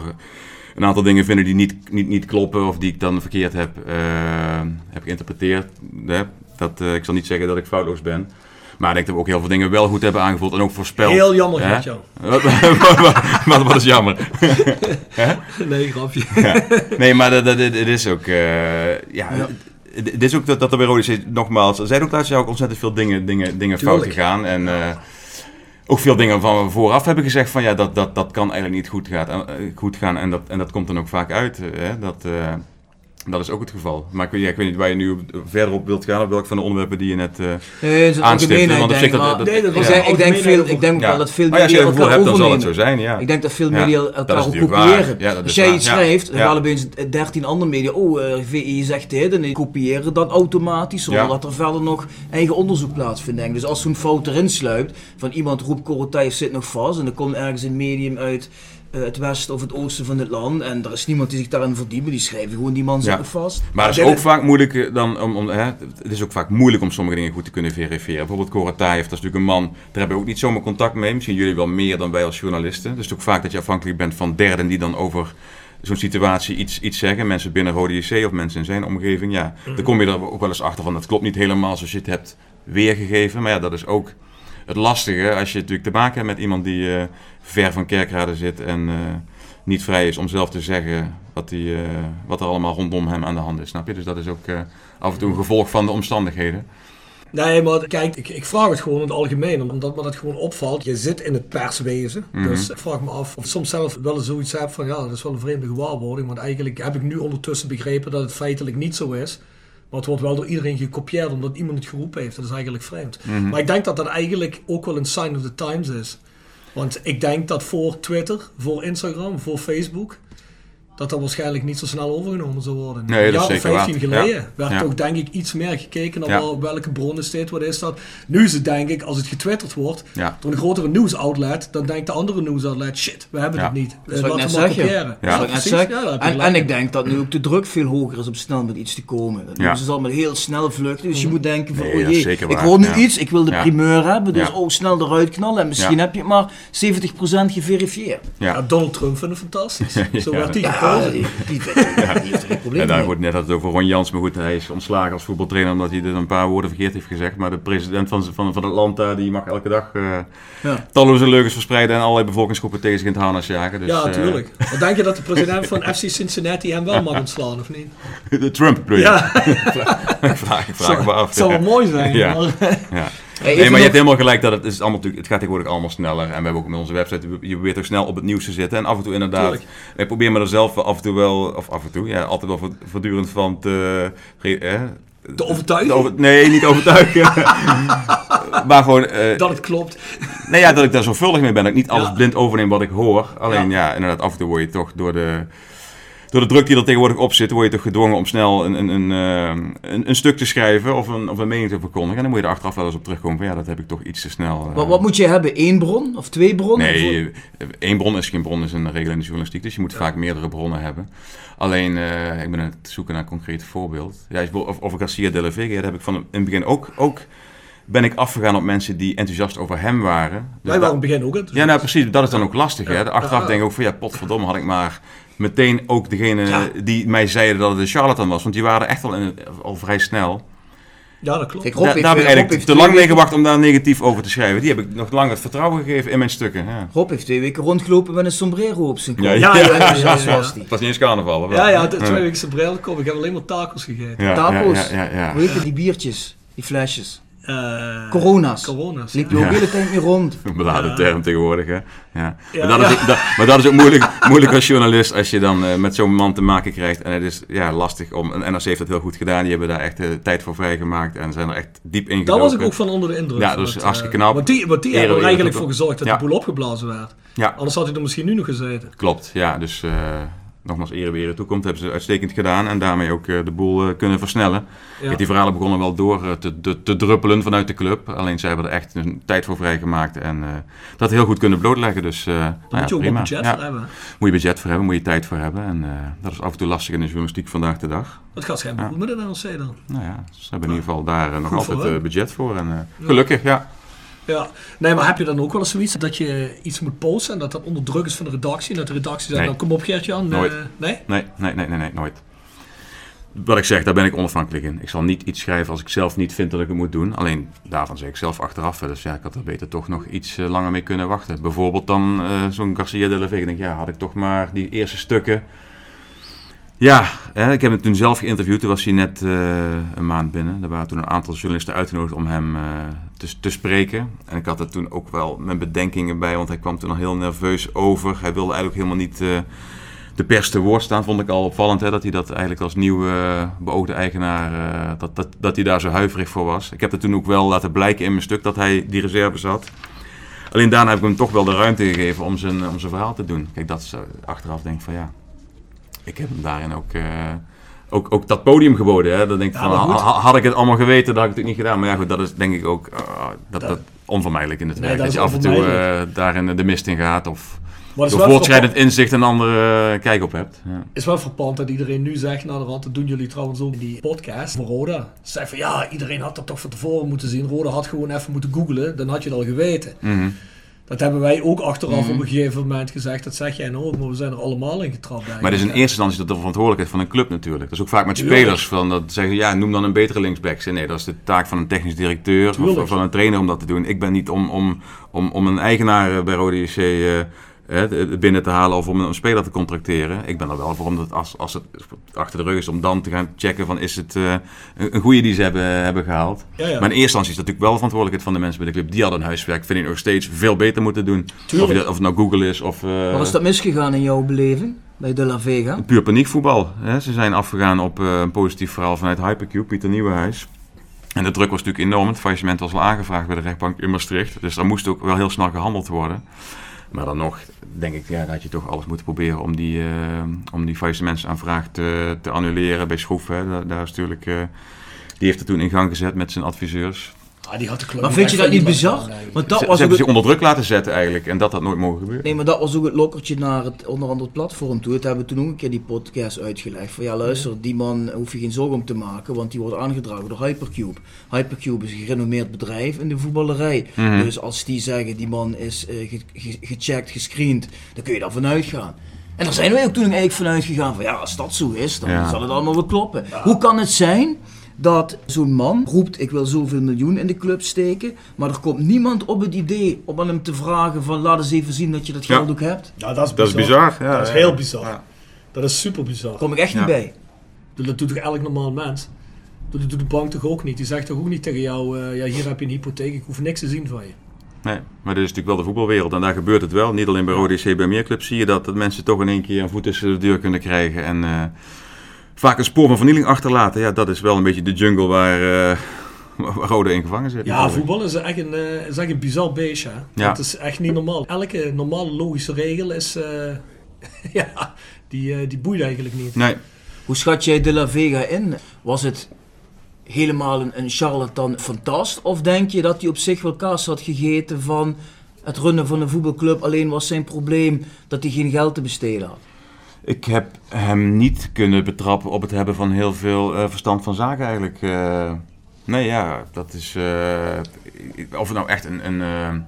een aantal dingen vinden die niet, niet, niet kloppen of die ik dan verkeerd heb, eh, heb geïnterpreteerd. Hè. Dat, eh, ik zal niet zeggen dat ik foutloos ben. Maar ik denk dat we ook heel veel dingen wel goed hebben aangevuld en ook voorspeld. Heel jammer, Hè? Gert-Jan. maar wat is jammer. Nee, grapje. Ja. Nee, maar dat, dat, het is ook... eh, ja, Het is ook dat, dat er bij Rode is, nogmaals, er zijn ook laatst jaar ook ontzettend veel dingen, dingen, dingen fout gegaan. En eh, ook veel dingen van we vooraf hebben gezegd van ja, dat, dat, dat kan eigenlijk niet goed, gaat, eh, goed gaan. En dat, en dat komt dan ook vaak uit. eh, Hè? Dat, eh, dat is ook het geval. Maar ik, weet- ja, ik weet niet waar je nu op- verder op wilt gaan, op welk van de onderwerpen die je net eh Nee, dat Want op zich dat, maar- dat, Nee, dat was Ik ja. denk, ik denk, veel, ik denk ook Ja. wel dat veel Maar als je media het gevoel elkaar hebt, dan zal het overnemen. zo zijn, ja. Ik denk dat veel media elkaar ook kopiëren. Als jij waar. iets Ja. schrijft, dan Ja. gaan opeens 13 andere media, oh, eh, VI zegt dit, en die kopiëren dat automatisch, zonder Ja. dat er verder nog eigen onderzoek plaatsvindt. denk. Dus als zo'n fout erin sluipt, van iemand roept Korotijf zit nog vast, en er komt ergens een medium uit eh, het westen of het oosten van het land, en er is niemand die zich daarin verdiept, maar die schrijven gewoon die man zit Ja. vast. Maar het is ook vaak moeilijk dan om, om hè, het is ook vaak moeilijk om sommige dingen goed te kunnen verifiëren. Bijvoorbeeld Korataev, dat is natuurlijk een man, daar hebben we ook niet zomaar contact mee. Misschien jullie wel meer dan wij als journalisten. Dus het is ook vaak dat je afhankelijk bent van derden die dan over zo'n situatie iets, iets zeggen. Mensen binnen Rode JC of mensen in zijn omgeving. Ja, dan kom je er ook wel eens achter van, dat klopt niet helemaal zoals je het hebt weergegeven. Maar ja, dat is ook het lastige als je natuurlijk te maken hebt met iemand die eh, ver van kerkraden zit en... eh, niet vrij is om zelf te zeggen wat, die, eh, wat er allemaal rondom hem aan de hand is. Snap je? Dus dat is ook eh, af en toe een gevolg van de omstandigheden. Nee, maar kijk, ik, ik vraag het gewoon in het algemeen, omdat me dat gewoon opvalt. Je zit in het perswezen, Mhm. dus ik vraag me af of soms zelf wel eens zoiets heb van ja, dat is wel een vreemde gewaarwording. Want eigenlijk heb ik nu ondertussen begrepen dat het feitelijk niet zo is. Maar het wordt wel door iedereen gekopieerd omdat iemand het geroepen heeft. Dat is eigenlijk vreemd. Mhm. Maar ik denk dat dat eigenlijk ook wel een sign of the times is. Want ik denk dat voor Twitter, voor Instagram, voor Facebook, dat dat waarschijnlijk niet zo snel overgenomen zou worden. Nee, een jaar is of zeker 15 waar. geleden Ja. werd Ja. toch denk ik iets meer gekeken naar Ja. wel- welke bron is dit, wat is dat. Nu is het denk ik, als het getwitterd wordt Ja. door een grotere nieuwsoutlet, dan denkt de andere nieuwsoutlet, shit, we hebben Ja. het niet. Dat ik laten we maar kopiëren. En, ik denk dat nu ook de druk veel hoger is om snel met iets te komen. Dat Ja. doen ze allemaal heel snel vluchten. Dus je moet denken van, Nee, oh is jee, ik hoor nu Ja. iets, ik wil de Ja. primeur hebben. Dus Ja. oh, snel eruit knallen. En misschien Ja. heb je het maar 70% geverifieerd. Ja, Ja. Donald Trump vindt het fantastisch. Zo werd hij Ja, die, die, die heeft er geen probleem En daar wordt net had het over Ron Jans, maar goed, hij is ontslagen als voetbaltrainer omdat hij er een paar woorden verkeerd heeft gezegd. Maar de president van, van, van het land daar, die mag elke dag eh, Ja. talloze leugens verspreiden en allerlei bevolkingsgroepen tegen zich in het harnas jagen. Dus, ja, eh, tuurlijk. Wat denk je dat de president van FC Cincinnati hem wel mag ontslaan, of niet? de Trump, bedoel je? Ja, ik vraag, ik vraag me af. het zou wel mooi zijn. Ja. maar- Ja. Hey, Nee, maar je hebt helemaal gelijk dat het, is allemaal, natuurlijk- het gaat tegenwoordig allemaal sneller. En we hebben ook met onze website, je probeert ook snel op het nieuws te zitten. En af en toe inderdaad, Tuurlijk. ik probeer me er zelf af en toe wel, of af en toe, ja, altijd wel voort- voortdurend van te... eh, Te overtuigen te over- nee, niet overtuigen. maar gewoon, eh, dat het klopt. nee, ja, dat ik daar zorgvuldig mee ben. Dat ik niet alles Ja. blind overneem wat ik hoor. Alleen Ja. ja. inderdaad, af en toe word je toch door de... door de druk die er tegenwoordig op zit, word je toch gedwongen om snel een, een, een, eh, een, een stuk te schrijven of een, of een mening te verkondigen. En dan moet je er achteraf wel eens op terugkomen van ja, dat heb ik toch iets te snel. eh, Wat, wat moet je hebben? Eén bron of twee bronnen? Of- Nee, één bron is geen bron, is een regel in de journalistiek. Dus je moet vaak meerdere bronnen hebben. Alleen, eh, ik ben aan het zoeken naar een concreet voorbeeld. Ja, of- over Garcia de la Vega, daar heb ik van in het begin ook, ook ben ik afgegaan op mensen die enthousiast over hem waren. Dus Wij waren in het begin ook enthousiast. Ja, nou precies, dat is dan ook lastig. Hè? Ja. Achteraf Ja. denk ik ook van ja, potverdomme had ik maar meteen ook degene Ja. die mij zeiden dat het een charlatan was. Want die waren echt al, in, al vrij snel. Ja, dat klopt. Kijk, Da- Rob daar heb ik eigenlijk te lang mee gewacht om daar negatief over te schrijven. Die heb ik nog lang het vertrouwen gegeven in mijn stukken. Ja. Rob heeft twee weken rondgelopen met een sombrero op zijn kop. Ja, Ja, ja, ja, ja, ja. was die. Het was niet eens carnaval. wel? Ja, ja, twee weken bril gekomen. Ik heb alleen maar tacos gegeten. Ja, Tacos. Ja, ja, ja, Hoe heet die biertjes? Die flesjes? Eh, Corona's. Corona's. Liep je ja. ook de hele tijd mee rond. Een beladen term tegenwoordig, hè. Ja. Ja, maar, dat is ja. ook, dat, maar dat is ook moeilijk, moeilijk als journalist als je dan eh, met zo'n man te maken krijgt. En het is ja, lastig om... En NRC heeft dat heel goed gedaan. Die hebben daar echt eh, tijd voor vrijgemaakt en zijn er echt diep in Daar was ik ook van onder de indruk. Ja, is het, hartstikke knap. Want die, want die hebben er eigenlijk voor gezorgd dat Ja. de boel opgeblazen werd. Ja. Anders had hij er misschien nu nog gezeten. Klopt, ja. Dus eh, nogmaals, ere weer toekomt. Hebben ze uitstekend gedaan en daarmee ook eh, de boel eh, kunnen versnellen. Ja. Die verhalen begonnen wel door eh, te, te, te druppelen vanuit de club. Alleen zij hebben er echt een tijd voor vrijgemaakt en dat heel goed kunnen blootleggen. Dus nou Daar ja, moet je ook prima. budget Ja. voor hebben. Moet je budget voor hebben, moet je tijd voor hebben. En dat is af en toe lastig in de journalistiek vandaag de dag. Dat gaat schijnbaar goed met de NLC dan. Nou ja, ze hebben in ieder geval daar nog altijd budget voor. En, gelukkig, ja. Ja, nee, maar heb je dan ook wel eens zoiets dat je iets moet posten en dat dat onder druk is van de redactie? En dat de redactie zegt, Nee. nou kom op Gert-Jan. Nooit. eh, nee? Nee, nee, nee, nee, nee, nooit. Wat ik zeg, daar ben ik onafhankelijk in. Ik zal niet iets schrijven als ik zelf niet vind dat ik het moet doen. Alleen daarvan zeg ik zelf achteraf eens, ja, ik had er beter toch nog iets eh, langer mee kunnen wachten. Bijvoorbeeld dan eh, zo'n Garcia de la Vega. Ik denk, ja, had ik toch maar die eerste stukken. Ja, hè, ik heb hem toen zelf geïnterviewd. Toen was hij net eh, een maand binnen. Er waren toen een aantal journalisten uitgenodigd om hem eh, te, te spreken. En ik had er toen ook wel mijn bedenkingen bij, want hij kwam toen al heel nerveus over. Hij wilde eigenlijk helemaal niet... eh, de pers te woord staan, vond ik al opvallend. Hè, dat hij dat eigenlijk als nieuwe beoogde eigenaar, dat, dat, dat hij daar zo huiverig voor was. Ik heb het toen ook wel laten blijken in mijn stuk dat hij die reserves had. Alleen daarna heb ik hem toch wel de ruimte gegeven om zijn, om zijn verhaal te doen. Kijk, dat is achteraf denk ik van ja, ik heb hem daarin ook, eh, ook, ook dat podium geboden. Hè. Dan denk ik Ja, van, ha- had ik het allemaal geweten, dan had ik het niet gedaan. Maar ja goed, dat is denk ik ook ah, dat, dat, onvermijdelijk in het Nee, werk. dat Dat, je af en toe eh, daarin de mist in gaat of Maar door voortschrijdend inzicht een andere eh, kijk op hebt. Ja. is wel verpand dat iedereen nu zegt, nou dat doen jullie trouwens ook in die podcast voor Roda. Ze zeggen van ja, iedereen had dat toch van tevoren moeten zien. Roda had gewoon even moeten googlen, dan had je het al geweten. Mhm. Dat hebben wij ook achteraf Mhm. op een gegeven moment gezegd. Dat zeg jij nou ook, maar we zijn er allemaal in getrapt. Maar het is in eerste instantie dat de verantwoordelijkheid van een club natuurlijk. Dat is ook vaak met Tuurlijk. spelers. Van dat zeggen, ja, noem dan een betere linksback. Nee, dat is de taak van een technisch directeur of van een trainer om dat te doen. Ik ben niet om, om, om, om een eigenaar eh, bij Rode eh, hè, binnen te halen of om een speler te contracteren. Ik ben er wel voor om dat als, als het achter de rug is, om dan te gaan checken van is het eh, een een goede die ze hebben, hebben gehaald. Ja, ja. Maar in eerste instantie is dat natuurlijk wel de verantwoordelijkheid van de mensen bij de club. Die hadden hun huiswerk, vind ik nog steeds, veel beter moeten doen. Of, je dat- of het nou Google is of... eh, Wat is dat misgegaan in jouw beleving bij De La Vega? Puur paniekvoetbal. Hè. Ze zijn afgegaan op eh, een positief verhaal vanuit Hypercube, Pieter Nieuwenhuis. En de druk was natuurlijk enorm. Het faillissement was al aangevraagd bij de rechtbank in Maastricht. Dus daar moest ook wel heel snel gehandeld worden. Maar dan nog, denk ik, ja, dat je toch alles moeten proberen om die, eh om die faillissementsaanvraag te, te annuleren bij Schroef. Hè. Daar is natuurlijk, eh, die heeft het toen in gang gezet met zijn adviseurs. Ah, die had de club Maar vind je dat niet bizar? Want dat Ze, was ze hebben het, zich onder druk laten zetten eigenlijk. En dat had nooit mogen gebeuren. nee, maar dat was ook het lokkertje naar het onder andere het platform toe. Dat hebben we toen ook een keer die podcast uitgelegd. Van ja, luister, die man hoef je geen zorgen om te maken, want die wordt aangedragen door Hypercube. Hypercube is een gerenommeerd bedrijf in de voetballerij. Mhm. Dus als die zeggen die man is eh, ge- ge- gecheckt, gescreend, dan kun je daar vanuit gaan. En daar zijn wij ook toen eigenlijk vanuit gegaan van ja, als dat zo is, dan Ja. zal het allemaal wel kloppen. Hoe kan het zijn dat zo'n man roept ik wil zoveel miljoen in de club steken, maar er komt niemand op het idee om aan hem te vragen van laat eens even zien dat je dat Ja. geld ook hebt? Ja, dat is bizar. Dat is bizar. Ja, dat is ja. heel bizar. Ja. Dat is super bizar. Daar kom ik echt niet bij. Dat doet toch elk normaal mens? Dat doet de bank toch ook niet? Die zegt toch ook niet tegen jou, eh, ja hier heb je een hypotheek, ik hoef niks te zien van je. Nee, maar dit is natuurlijk wel de voetbalwereld en daar gebeurt het wel. Niet alleen bij Rode JC, bij meer clubs zie je dat, dat mensen toch in één keer een voet tussen de deur kunnen krijgen. En eh, vaak een spoor van vernieling achterlaten. Ja, dat is wel een beetje de jungle waar, eh, waar Rode in gevangen zit. Ja, voetbal is echt een, eh, is echt een bizar beestje. hè. Ja. Dat is echt niet normaal. Elke normale logische regel is, eh, ja, die, uh, die boeide eigenlijk niet. Nee. Hoe schat jij De La Vega in? Was het helemaal een, een charlatan fantast? Of denk je dat hij op zich wel kaas had gegeten van het runnen van een voetbalclub? Alleen was zijn probleem dat hij geen geld te besteden had. Ik heb hem niet kunnen betrappen op het hebben van heel veel uh, verstand van zaken eigenlijk. Uh, nee, ja, dat is... Uh, of het nou echt een... een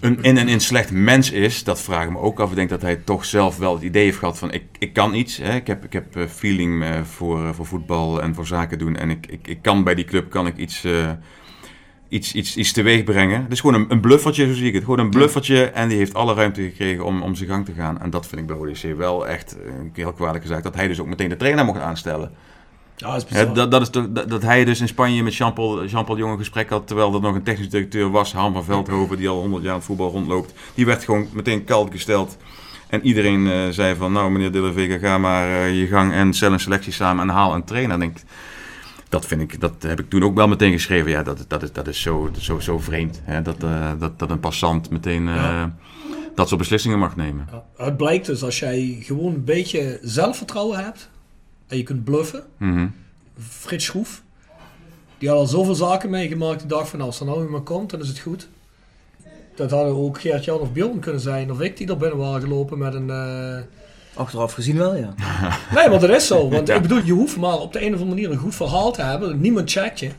een in en in slecht mens is, dat vraag ik me ook af. Ik denk dat hij toch zelf wel het idee heeft gehad van ik, ik kan iets. Hè. Ik heb, ik heb feeling voor, voor voetbal en voor zaken doen. En ik, ik, ik kan bij die club kan ik iets, iets, iets, iets teweeg brengen. Het is gewoon een, een bluffertje, zo zie ik het. Gewoon een bluffertje en die heeft alle ruimte gekregen om, om zijn gang te gaan. En dat vind ik bij ODC wel echt heel kwalijk gezegd. Dat hij dus ook meteen de trainer mocht aanstellen. Ja, dat, is He, dat, dat, is toch, dat, dat, hij dus in Spanje met Jean-Paul Jean Jong een gesprek had, terwijl er nog een technisch directeur was, Han van Veldhoven, die al 100 jaar in het voetbal rondloopt. Die werd gewoon meteen koud gesteld. En iedereen uh, zei van, nou meneer De La Vega, ga maar uh, je gang en stel een selectie samen en haal een trainer. Denk, dat vind ik, dat heb ik toen ook wel meteen geschreven. Ja, dat, dat, is, dat is zo, zo, zo vreemd. Hè? Dat, uh, dat, dat een passant meteen ja. dat soort beslissingen mag nemen. Ja, het blijkt dus als jij gewoon een beetje zelfvertrouwen hebt en je kunt bluffen. Mm -hmm. Frits Schroef, die had al zoveel zaken meegemaakt. Die dacht van als er nou iemand komt, dan is het goed. Dat hadden ook Geert-Jan of Bjorn kunnen zijn. Of ik die er binnen waren gelopen met een... Uh... Achteraf gezien wel, ja. nee, want dat is zo. Want ja. ik bedoel, je hoeft maar op de een of andere manier een goed verhaal te hebben. Niemand checkt je.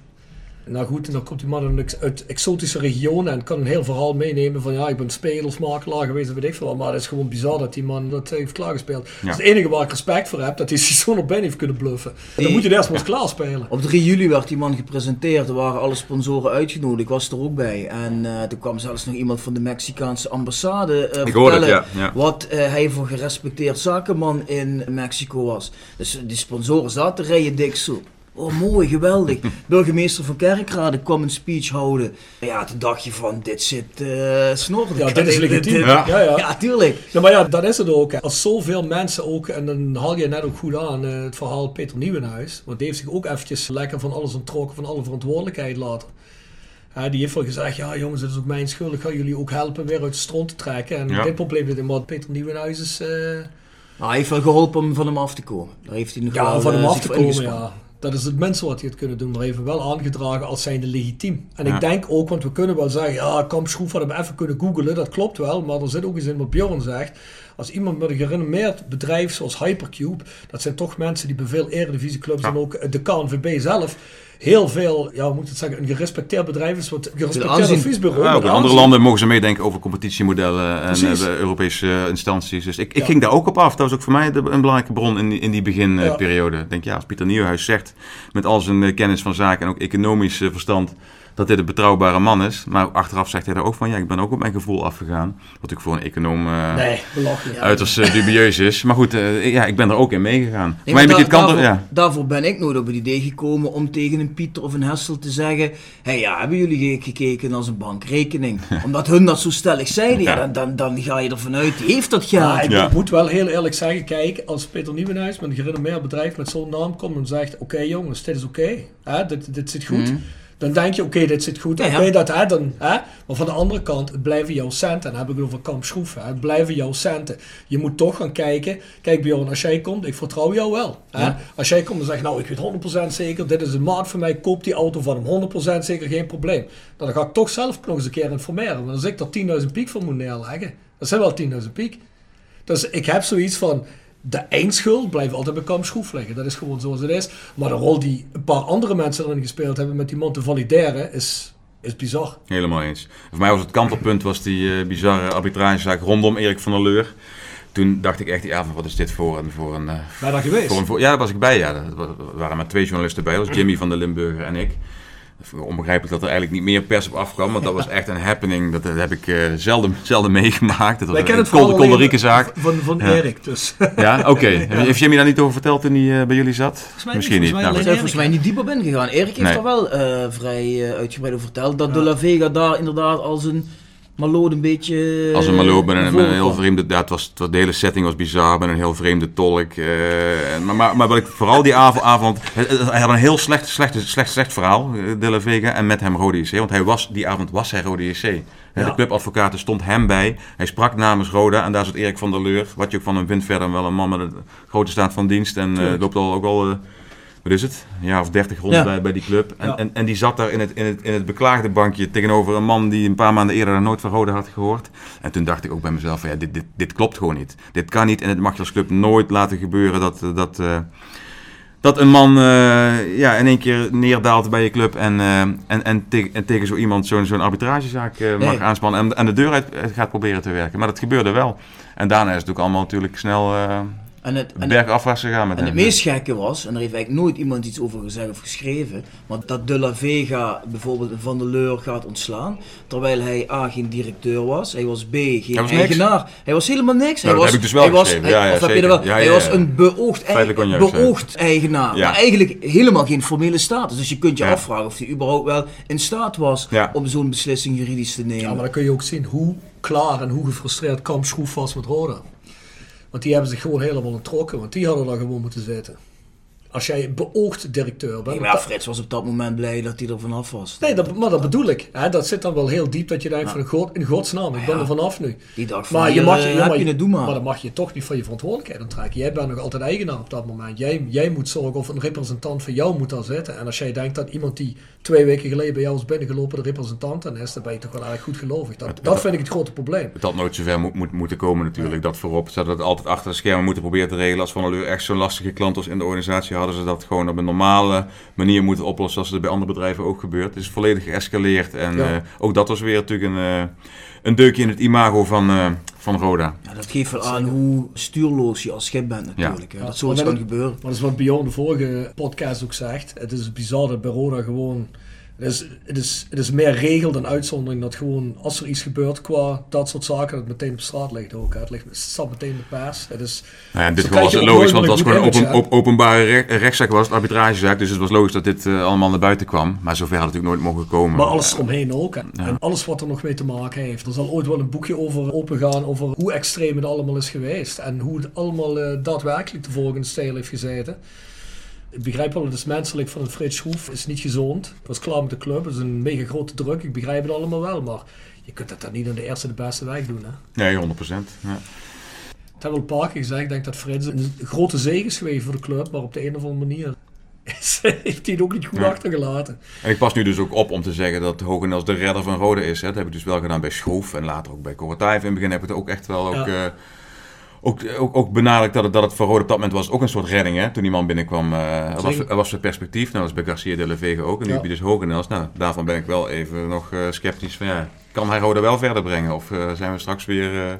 Nou goed, en dan komt die man uit exotische regionen en kan een heel verhaal meenemen van ja, ik ben spelersmakelaar geweest, weet ik veel. Maar het is gewoon bizar dat die man dat heeft klaargespeeld. Ja. Dus het enige waar ik respect voor heb, dat hij zich zo naar binnen heeft kunnen bluffen. Die, dan moet je het eerst maar eens klaarspelen. Op 3 juli werd die man gepresenteerd, er waren alle sponsoren uitgenodigd, ik was er ook bij. En uh, toen kwam zelfs nog iemand van de Mexicaanse ambassade uh, ik vertellen het, ja. Ja. wat uh, hij voor gerespecteerd zakenman in Mexico was. Dus die sponsoren zaten rijden dik zo. Oh, mooi, geweldig. Burgemeester van Kerkrade kwam een speech houden. Ja, toen dacht je van, dit zit uh, snor. Ja, dit is legitiem. Ja. Ja, ja. ja, tuurlijk. Ja, maar ja, dat is het ook. Als zoveel mensen ook, en dan haal je net ook goed aan, uh, het verhaal Peter Nieuwenhuis. Want die heeft zich ook eventjes lekker van alles ontrokken, van alle verantwoordelijkheid later. Uh, die heeft wel gezegd, ja jongens, het is ook mijn schuld. Ik ga jullie ook helpen weer uit de stront te trekken. En Ja. dit probleem is maar Peter Nieuwenhuis is... eh, Nou, hij heeft wel geholpen om van hem af te komen. Daar heeft hij nog Ja, wel, van hem eh, af te komen, ja. Dat is het minste wat hij had kunnen doen, maar even wel aangedragen als zijnde legitiem. En Ja. ik denk ook, want we kunnen wel zeggen, ja, Kamp Schroef had hem even kunnen googelen, dat klopt wel, maar er zit ook iets in wat Bjorn zegt. Als iemand met een gerenommeerd bedrijf zoals Hypercube, dat zijn toch mensen die bij veel eredivisieclubs Ja. en ook de KNVB zelf, heel veel, ja, hoe moet ik het zeggen, een gerespecteerd bedrijf is, wat een gerespecteerd aanzien. adviesbureau. Ja, ook in andere landen mogen ze meedenken over competitiemodellen en Precies. eh, Europese eh, instanties. Dus ik, ik Ja. ging daar ook op af. Dat was ook voor mij de- een belangrijke bron in die, in die beginperiode. Ik denk, ja, als Pieter Nieuwhuis zegt, met al zijn eh, kennis van zaken en ook economisch verstand, dat dit een betrouwbare man is. Maar achteraf zegt hij daar ook van, ja, ik ben ook op mijn gevoel afgegaan. Wat natuurlijk voor een econoom eh, Nee, uiterst eh, dubieus is. Maar goed, eh, ja, ik ben er ook in meegegaan. Nee, maar maar met dit da- kant, daarvoor, ja. daarvoor ben ik nooit op het idee gekomen om tegen een Pieter of een Hessel te zeggen: hey, ja, hebben jullie ge- gekeken naar zijn bankrekening? Omdat hun dat zo stellig zeiden, ja. Ja. dan, dan, dan ga je ervan uit, die heeft dat geld. Ja, ik Ja. moet wel heel eerlijk zeggen, kijk, als Peter Nieuwenhuis met een gerenommeerd bedrijf met zo'n naam komt en zegt, oké jongens, dit is oké, hè, dit, dit zit goed. Dan denk je, oké, dit zit goed, Ja, ja. oké, dat hè, dan, hè. Maar van de andere kant, het blijven jouw centen. Dan heb ik het over Kamp Schroeven, het blijven jouw centen. Je moet toch gaan kijken, kijk Bjorn, als jij komt, ik vertrouw jou wel. Hè. Ja. Als jij komt en zegt, nou, ik weet 100% zeker, dit is een maat van mij, koop die auto van hem, 100% zeker, geen probleem. Dan ga ik toch zelf nog eens een keer informeren. Want als ik er 10.000 piek voor moet neerleggen, dat zijn wel 10.000 piek. Dus ik heb zoiets van. De eindschuld blijft altijd bij Kamp Schroef liggen. Dat is gewoon zoals het is. Maar de rol die een paar andere mensen erin gespeeld hebben met die man te valideren is, is bizar. Helemaal eens. Voor mij was het kantelpunt was die eh, bizarre arbitragezaak rondom Erik van der Leur. Toen dacht ik echt, ja, wat is dit voor een... Voor een eh, Ben je daar geweest? voor een voor, ja, daar was ik bij. Ja. Er wa- er waren maar twee journalisten bij. Dat was Jimmy van der Limburger en ik. Onbegrijpelijk dat er eigenlijk niet meer pers op afkwam. Want dat was echt een happening. Dat, dat heb ik eh, zelden, zelden meegemaakt. Dat was Wij kennen een het kolderieke zaak. van, van Ja. Erik. Dus. Ja, oké. Heeft Jimmy daar niet over verteld toen hij eh, bij jullie zat? mij Misschien niet, volgens mij Nou, We goed. zijn volgens mij niet dieper binnen gegaan. Erik heeft Nee. er wel eh, vrij uitgebreid over verteld dat De La Vega daar inderdaad als een Malone een beetje... Als een Malo met een, heel vreemde... Ja, het was, de hele setting was bizar, met een heel vreemde tolk. eh, en- maar, maar, maar wat ik vooral die avond... avond hij, had een heel slecht, slecht, slecht, slecht verhaal, eh, De La Vega, en met hem Rode JC. Want hij was, die avond was hij Rode JC. Eh, De clubadvocaten stond hem bij. Hij sprak namens Roda en daar zat Erik van der Leur. Wat je ook van hem vindt verder wel een man met een grote staat van dienst. En eh, Tuurlijk. loopt al ook al... eh, wat is het? Een jaar of dertig rond Ja. bij, bij die club. En, Ja. en, en die zat daar in het, in, het, in het beklaagde bankje tegenover een man die een paar maanden eerder daar nooit van Rode had gehoord. En toen dacht ik ook bij mezelf, van, ja, dit, dit, dit klopt gewoon niet. Dit kan niet en het mag je als club nooit laten gebeuren dat, eh, dat, eh, dat een man eh, ja, in één keer neerdaalt bij je club en, en, en, te- en tegen zo iemand zo'n zo'n arbitragezaak mag Nee. aanspannen en, en de deur uit gaat proberen te werken. Maar dat gebeurde wel. En daarna is het ook allemaal natuurlijk snel En het, en, bergafwaarts gegaan met en hem. het meest gekke was, en daar heeft eigenlijk nooit iemand iets over gezegd of geschreven, maar dat De La Vega bijvoorbeeld een Van der Leur gaat ontslaan, terwijl hij A, geen directeur was, hij was B, geen Hij was niks. eigenaar. Hij was helemaal niks. Nou, hij dat was, heb ik dus wel hij was, geschreven. hij- Ja, ja, of heb je zeker. dat wel? Ja, hij ja, was ja. een beoogd, ei- Feitelijk onjuist, beoogd eigenaar, Ja. maar eigenlijk helemaal geen formele status. Dus je kunt je Ja. afvragen of hij überhaupt wel in staat was Ja. om zo'n beslissing juridisch te nemen. Ja, maar dan kun je ook zien hoe klaar en hoe gefrustreerd Kamp Schroef was met Roda. Want die hebben zich gewoon helemaal ontrokken, want die hadden daar gewoon moeten zitten. Als jij beoogd directeur bent. Nee, maar ja, Frits was op dat moment blij dat hij er vanaf was. Nee, dat, maar dat bedoel ik. Hè, dat zit dan wel heel diep dat je denkt van in, god, in godsnaam, ik ben er vanaf nu. Die dag van, Maar je mag, eh, maar, je het doen maar. maar dan mag je toch niet van je verantwoordelijkheid onttrekken. Jij bent nog altijd eigenaar op dat moment. Jij, jij moet zorgen of een representant van jou moet daar zitten. En als jij denkt dat iemand die twee weken geleden bij jou is binnengelopen de representant dan is, dan ben je toch wel erg goed gelovig. Dat, Het- dat het- vind ik het grote probleem. Het had nooit zover moet, moet, moeten komen natuurlijk, dat voorop. Ze hadden het altijd achter de schermen moeten proberen te regelen. Als Van Leur echt zo'n lastige klant was in de organisatie, hadden ze dat gewoon op een normale manier moeten oplossen, zoals het bij andere bedrijven ook gebeurt. Het is volledig geëscaleerd en Ja. eh, ook dat was weer natuurlijk een, eh, een deukje in het imago van, eh, van Roda. Ja, dat geeft wel aan hoe stuurloos je als schip bent natuurlijk. Ja. Dat zoiets kan gebeuren. Maar dat is wat Bjorn de vorige podcast ook zegt. Het is bizar dat bij Roda gewoon... Het is, het, is, het is meer regel dan uitzondering dat gewoon als er iets gebeurt qua dat soort zaken, dat het meteen op straat ligt ook. hè. Het, ligt, het staat meteen in de pers. Het is, Nou ja, in dit geval was het logisch, want het was gewoon een open, op- openbare re- rechtszaak, was het arbitragezaak. Dus het was logisch dat dit eh, allemaal naar buiten kwam. Maar zover had het natuurlijk nooit mogen komen. Maar alles eromheen ook. En, Ja. en alles wat er nog mee te maken heeft. Er zal ooit wel een boekje over opengaan over hoe extreem het allemaal is geweest. En hoe het allemaal eh, daadwerkelijk de volgende stijl heeft gezeten. Ik begrijp wel, het is menselijk van een Frits Schroef. Het is niet gezond. Het was klaar met de club. Het is een mega grote druk. Ik begrijp het allemaal wel. Maar je kunt dat dan niet aan de eerste de beste weg doen. Hè? Nee, 100 procent. Ja. Ik heb wel een paar keer gezegd. Ik denk dat Frits een grote zege is geweest voor de club. Maar op de een of andere manier heeft hij het ook niet goed Ja. achtergelaten. En ik pas nu dus ook op om te zeggen dat Hogenels de redder van Rode is. Hè. Dat heb ik dus wel gedaan bij Schoof en later ook bij Korotayef. In het begin heb ik het ook echt wel ook, Ja. eh, ook, ook, ook benadrukt dat het, dat het voor Rode op dat moment was ook een soort redding. Hè. Toen die man binnenkwam, eh er, was, Zeker. er was een perspectief. Nou, dat was bij Garcia de la Vega ook. En nu Ja. heb je dus Hogenels. Nou, daarvan ben ik wel even nog eh, sceptisch van ja, kan hij Rode wel verder brengen? Of eh, zijn we straks weer, eh,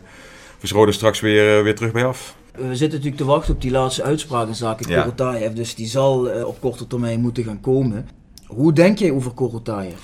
is Rode straks weer, eh, weer terug bij af? We zitten natuurlijk te wachten op die laatste uitspraak in zaken Ja. Korotayev. Dus die zal eh, op korte termijn moeten gaan komen. Hoe denk jij over Korotayev?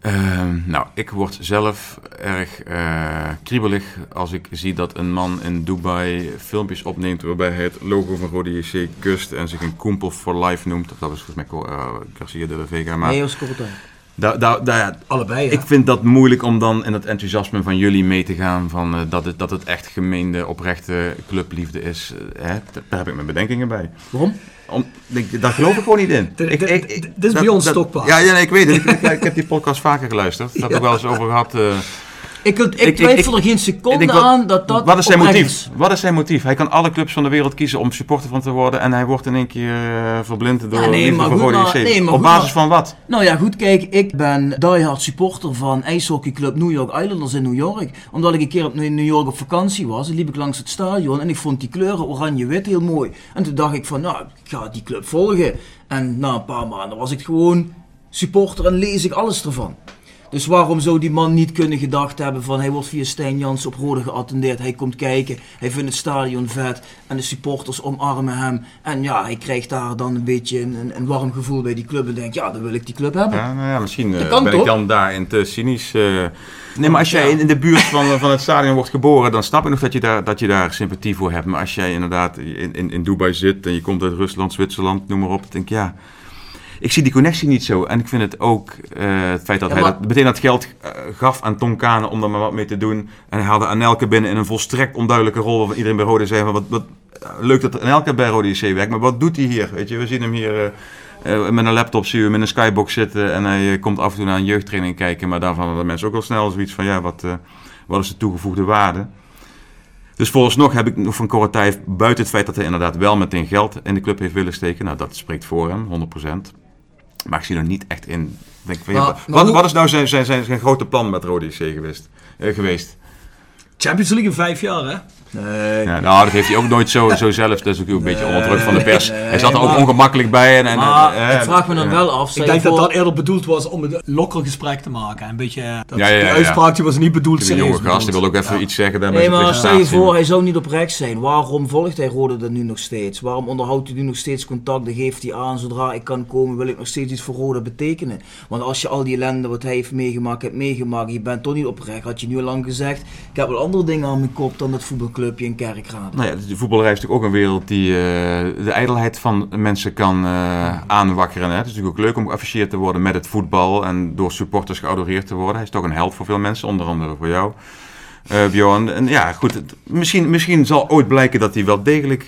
Ehm, nou, ik word zelf erg eh, kriebelig als ik zie dat een man in Dubai filmpjes opneemt waarbij hij het logo van Rode JC kust en zich een kumpel for life noemt. Dat is volgens mij uh, Garcia de la Vega. Maar Nee, als Korotayev. da, da, da, ja, Allebei. ik vind dat moeilijk om dan in het enthousiasme van jullie mee te gaan van, eh, dat, het, dat het echt gemeende, oprechte clubliefde is. hè? Daar heb ik mijn bedenkingen bij. Waarom? Om, daar geloof ik gewoon niet in. Dit- Ik- dit- ik- dit- ik- dit is dat- bij ons stokpaard. Ja, ja nee, ik weet het. Ik heb die podcast vaker geluisterd. Daar heb ik wel eens over gehad. eh. Ik, ik, ik- twijfel er geen seconde aan dat dat Wat is zijn motief? is. Wat is zijn motief? Hij kan alle clubs van de wereld kiezen om supporter van te worden. En hij wordt in één keer eh, verblind door Ja, nee, maar voor goed, Rode maar- JC. nee, maar Op goed, basis maar- van wat? Nou ja, goed, kijk, ik ben diehard supporter van ijshockeyclub New York Islanders in New York. Omdat ik een keer op in New York op vakantie was, liep ik langs het stadion en ik vond die kleuren oranje-wit heel mooi. En toen dacht ik van, nou, ik ga die club volgen. En na een paar maanden was ik gewoon supporter en lees ik alles ervan. Dus waarom zou die man niet kunnen gedacht hebben van hij wordt via Stijn Jans op Rode geattendeerd. Hij komt kijken, hij vindt het stadion vet en de supporters omarmen hem. En ja, hij krijgt daar dan een beetje een, een, een warm gevoel bij die club en denkt ja, dan wil ik die club hebben. Ja, nou ja, misschien eh, ben toch? ik dan daarin te cynisch. eh. Nee, maar als jij in, in de buurt van, eh, van het stadion wordt geboren, dan snap ik nog dat je daar, dat je daar sympathie voor hebt. Maar als jij inderdaad in, in, in Dubai zit en je komt uit Rusland, Zwitserland, noem maar op, dan denk ik ja. Ik zie die connectie niet zo. En ik vind het ook eh, het feit dat Ja, hij maar- dat, meteen dat geld eh, gaf aan Tom Kane om er maar wat mee te doen. En hij haalde Anelke binnen in een volstrekt onduidelijke rol. Waarvan iedereen bij Rode zei van wat, wat eh, leuk dat Anelke bij Rode JC werkt. Maar wat doet hij hier? Weet je, we zien hem hier met een laptop, zien we hem in een skybox zitten. En hij komt af en toe naar een jeugdtraining kijken. Maar daarvan hadden mensen ook al snel zoiets van ja, wat, wat is de toegevoegde waarde? Dus vooralsnog heb ik nog van Korotijf, buiten het feit dat hij inderdaad wel meteen geld in de club heeft willen steken. Nou, dat spreekt voor hem, 100%. Maar ik zie er niet echt in. Ik Denk van, ja, Maar- wat, hoe- wat is nou zijn, zijn, zijn, zijn grote plan met Rode JC geweest? eh, geweest? Champions League in vijf jaar, hè? Nee. Ja, nou, dat heeft hij ook nooit zo, zo zelf. Dat is ook een beetje onder druk van de pers. nee, hij zat er ook ongemakkelijk bij. En, en, Maar eh, ik vraag me dan ja. wel af. Ik denk dat dat eerder bedoeld was om een lokker gesprek te maken. Een beetje, eh, dat, Ja, ja, ja, die uitspraak die was niet bedoeld Die serieus jonge gast die wil ook even iets zeggen Nee, maar stel je voor, hij zou niet oprecht zijn. Waarom volgt hij Rode dan nu nog steeds? Waarom onderhoudt hij nu nog steeds contact? Dan geeft hij aan, zodra ik kan komen, wil ik nog steeds iets voor Rode betekenen. Want als je al die ellende wat hij heeft meegemaakt, hebt meegemaakt, je bent toch niet oprecht. Had je nu al lang gezegd, ik heb wel andere dingen aan mijn kop dan dat voetbalclubje in Kerkrade. Nou ja, de voetballerij is natuurlijk ook een wereld die eh, de ijdelheid van mensen kan eh, aanwakkeren. Hè. Het is natuurlijk ook leuk om geaffecteerd te worden met het voetbal en door supporters geadoreerd te worden. Hij is toch een held voor veel mensen, onder andere voor jou, eh Bjorn. En ja, goed, het- misschien, misschien zal ooit blijken dat hij wel degelijk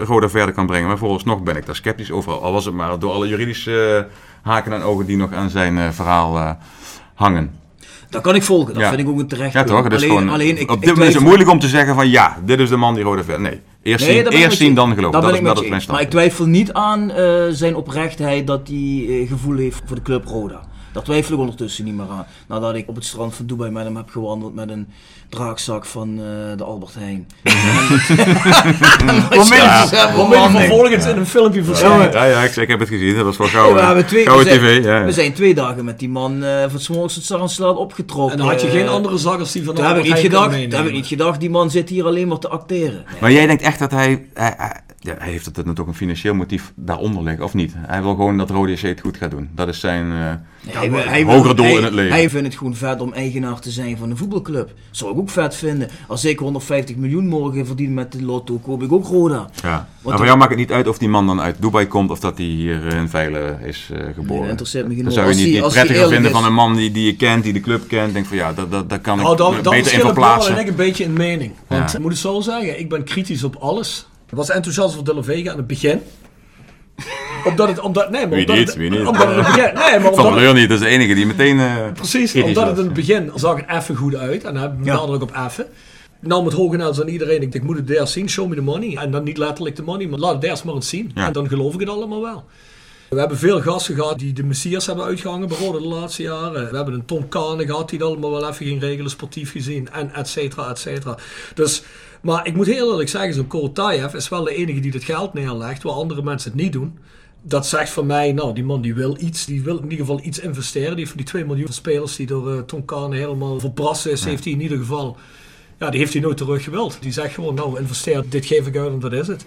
Roda verder kan brengen. Maar vooralsnog ben ik daar sceptisch over, al was het maar door alle juridische haken en ogen die nog aan zijn verhaal hangen. Dat kan ik volgen, dat Ja. vind ik ook een terecht Ja toch? Alleen, alleen, ik, op dit moment is het moeilijk om te zeggen van ja, dit is de man die Roda verder. Nee, eerst Nee, zien, eerst zien dan geloven. Dat ben is, dat is mijn. Maar ik twijfel niet aan eh, zijn oprechtheid dat hij eh, gevoel heeft voor de club Roda. Daar twijfel ik ondertussen niet meer aan. Nadat ik op het strand van Dubai met hem heb gewandeld met een draagzak van eh, de Albert Heijn. Die vervolgens in een filmpje verschijnt. Ja, ja, ik, ik heb het gezien. Dat was wel Ja, gauw. we, hebben twee, we, zijn, tv. Ja. we zijn twee dagen met die man eh van s'morgens tot 's avonds laat opgetrokken. En dan had je Eh, geen andere zaggers die van ik Albert niet Heijn toen heb ik niet gedacht, die man zit hier alleen maar te acteren. Maar jij denkt echt dat hij... hij, hij- ja, hij heeft het natuurlijk een financieel motief daaronder liggen, of niet? Hij wil gewoon dat Rode het goed gaat doen. Dat is zijn eh, Hij, hogere doel hij- in het leven. Hij vindt het gewoon vet om eigenaar te zijn van een voetbalclub. Zou ik ook vet vinden. Als ik 150 miljoen morgen verdien met de lotto, koop ik ook Roda. ja. Maar dan- voor jou maakt het niet uit of die man dan uit Dubai komt of dat hij hier eh, in Veilen is Nee, geboren. dat interesseert me Dan genoeg. zou je niet, prettiger vinden is. van een man die, die je kent, die de club kent. Denk van ja, dat, dat, dat kan ik Nou, dan, me dan beter in verschillen Bjorn en verplaatsen. ik een beetje in mening. Want Ja. ik moet het zo zeggen, ik ben kritisch op alles. Ik was enthousiast voor De La Vega aan het begin. omdat het, omdat, nee, maar Wie omdat niet, het, wie niet. Omdat het in het begin, nee, maar Van omdat het, Leur niet, dat is de enige die meteen... eh, precies, omdat het in het begin zag het even goed uit. En dan heb ik Ja. nadruk op even. Nou, met hoge naals aan iedereen. Ik denk, moet het eerst zien, show me the money. En dan niet letterlijk de money, maar laat het eerst maar eens zien. Ja. En dan geloof ik het allemaal wel. We hebben veel gasten gehad die de Messias hebben uitgehangen bij Rode de laatste jaren. We hebben een Tom Kane gehad die het allemaal wel even ging regelen, sportief gezien. En et cetera, et cetera. Dus, maar ik moet heel eerlijk zeggen, zo'n Korotayev is wel de enige die het geld neerlegt, waar andere mensen het niet doen. Dat zegt van mij, nou die man die wil iets, die wil in ieder geval iets investeren. Die heeft van die 2 miljoen spelers die door eh, Tom Kane helemaal verbrassen is, heeft hij in ieder geval... Ja, die heeft hij nooit terug gewild. Die zegt gewoon, nou investeer, dit geef ik uit en dat is het.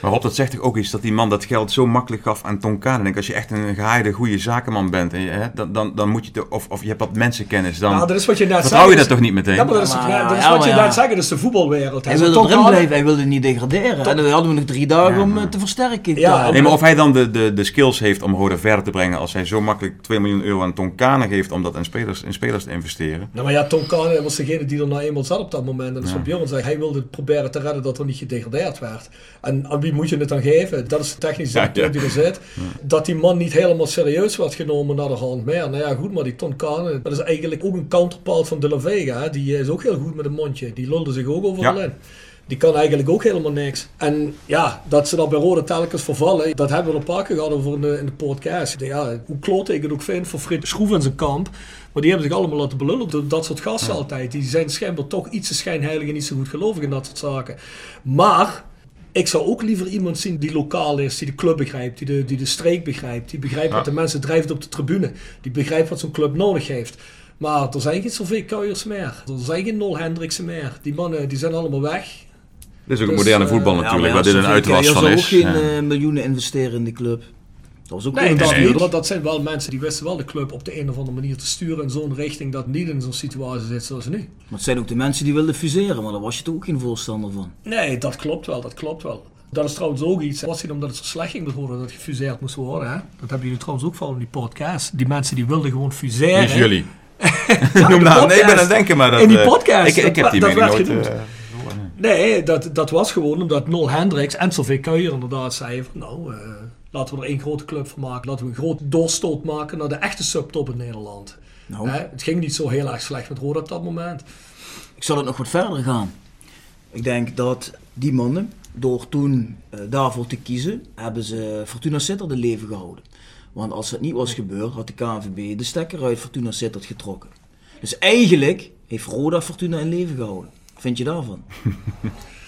Maar Rob, dat zegt toch ook iets dat die man dat geld zo makkelijk gaf aan Tonkaan. Ik denk, als je echt een gehaaide, goede zakenman bent, en je, hè, dan, dan, dan moet je toch, of, of je hebt wat mensenkennis, dan Nou, dat is wat je net vertrouw je dat toch niet meteen? Ja, maar dat is, Ja, dat is ja, wat je net zei, dat is de voetbalwereld. Hij wilde erin blijven, hij wilde niet degraderen. En dan hadden we nog drie dagen om eh, te versterken. Ja, Nee, maar of hij dan de, de, de skills heeft om Roda verder te brengen als hij zo makkelijk 2 miljoen euro aan Tonkane geeft om dat in spelers, in spelers te investeren. Nou, maar ja, Tom Kane was degene die er nou eenmaal zat op dat moment. En dat is wat Bjorn zei. Hij wilde proberen te redden dat er niet gedegradeerd werd. En aan wie moet je het dan geven? Dat is de technische Ja, directeur ja. die er zit. Dat die man niet helemaal serieus werd genomen naar de hand meer. Nou ja, goed, maar die Kane, dat is eigenlijk ook een counterpart van De La Vega. Die is ook heel goed met een mondje. Die lulde zich ook overal Ja. in. Die kan eigenlijk ook helemaal niks. En ja, dat ze dan bij Rode telkens vervallen, dat hebben we een paar keer gehad over in de, in de podcast. Ja, hoe klote ik het ook vind voor Frit Schroef en zijn kamp. Maar die hebben zich allemaal laten belullen door dat soort gasten altijd. Die zijn schijnbaar toch iets te schijnheilig en niet zo goed gelovig in dat soort zaken. Maar ik zou ook liever iemand zien die lokaal is, die de club begrijpt, die de, die de streek begrijpt, die begrijpt wat de mensen drijft op de tribune, die begrijpt wat zo'n club nodig heeft. Maar er zijn geen zoveel kuiers meer. Er zijn geen Nol Hendriksen meer. Die mannen die zijn allemaal weg. Dit is ook een Dus, moderne eh, voetbal Ja, natuurlijk, waar dit een uitwas van zou is. ook geen Ja. eh, miljoenen investeren in die club. Dat was ook Nee, een dat, dat, dat zijn wel mensen die wisten wel de club op de een of andere manier te sturen in zo'n richting dat niet in zo'n situatie zit zoals nu. Maar het zijn ook de mensen die wilden fuseren, maar daar was je toch ook geen voorstander van. Nee, dat klopt wel, dat klopt wel. Dat is trouwens ook iets. Was het omdat het zo slecht ging Roda dat gefuseerd moest worden? Hè? Dat hebben jullie trouwens ook van in die podcast. Die mensen die wilden gewoon fuseren. Niet jullie. Ja, Noem nou, nee, ik ben aan het denken, maar dat... In die eh, podcast. Ik, ik heb die dat nooit... eh, Nee, dat, dat was gewoon omdat Nol Hendricks en Sylvie Kuijer inderdaad zeiden van nou, eh, laten we er één grote club van maken. Laten we een grote doorstoot maken naar de echte subtop in Nederland. Nou. Hè, het ging niet zo heel erg slecht met Roda op dat moment. Ik zal het nog wat verder gaan. Ik denk dat die mannen, door toen eh, daarvoor te kiezen, hebben ze Fortuna Sittard in leven gehouden. Want als het niet was gebeurd, had de KNVB de stekker uit Fortuna Sittard getrokken. Dus eigenlijk heeft Roda Fortuna in leven gehouden. Wat vind je daarvan?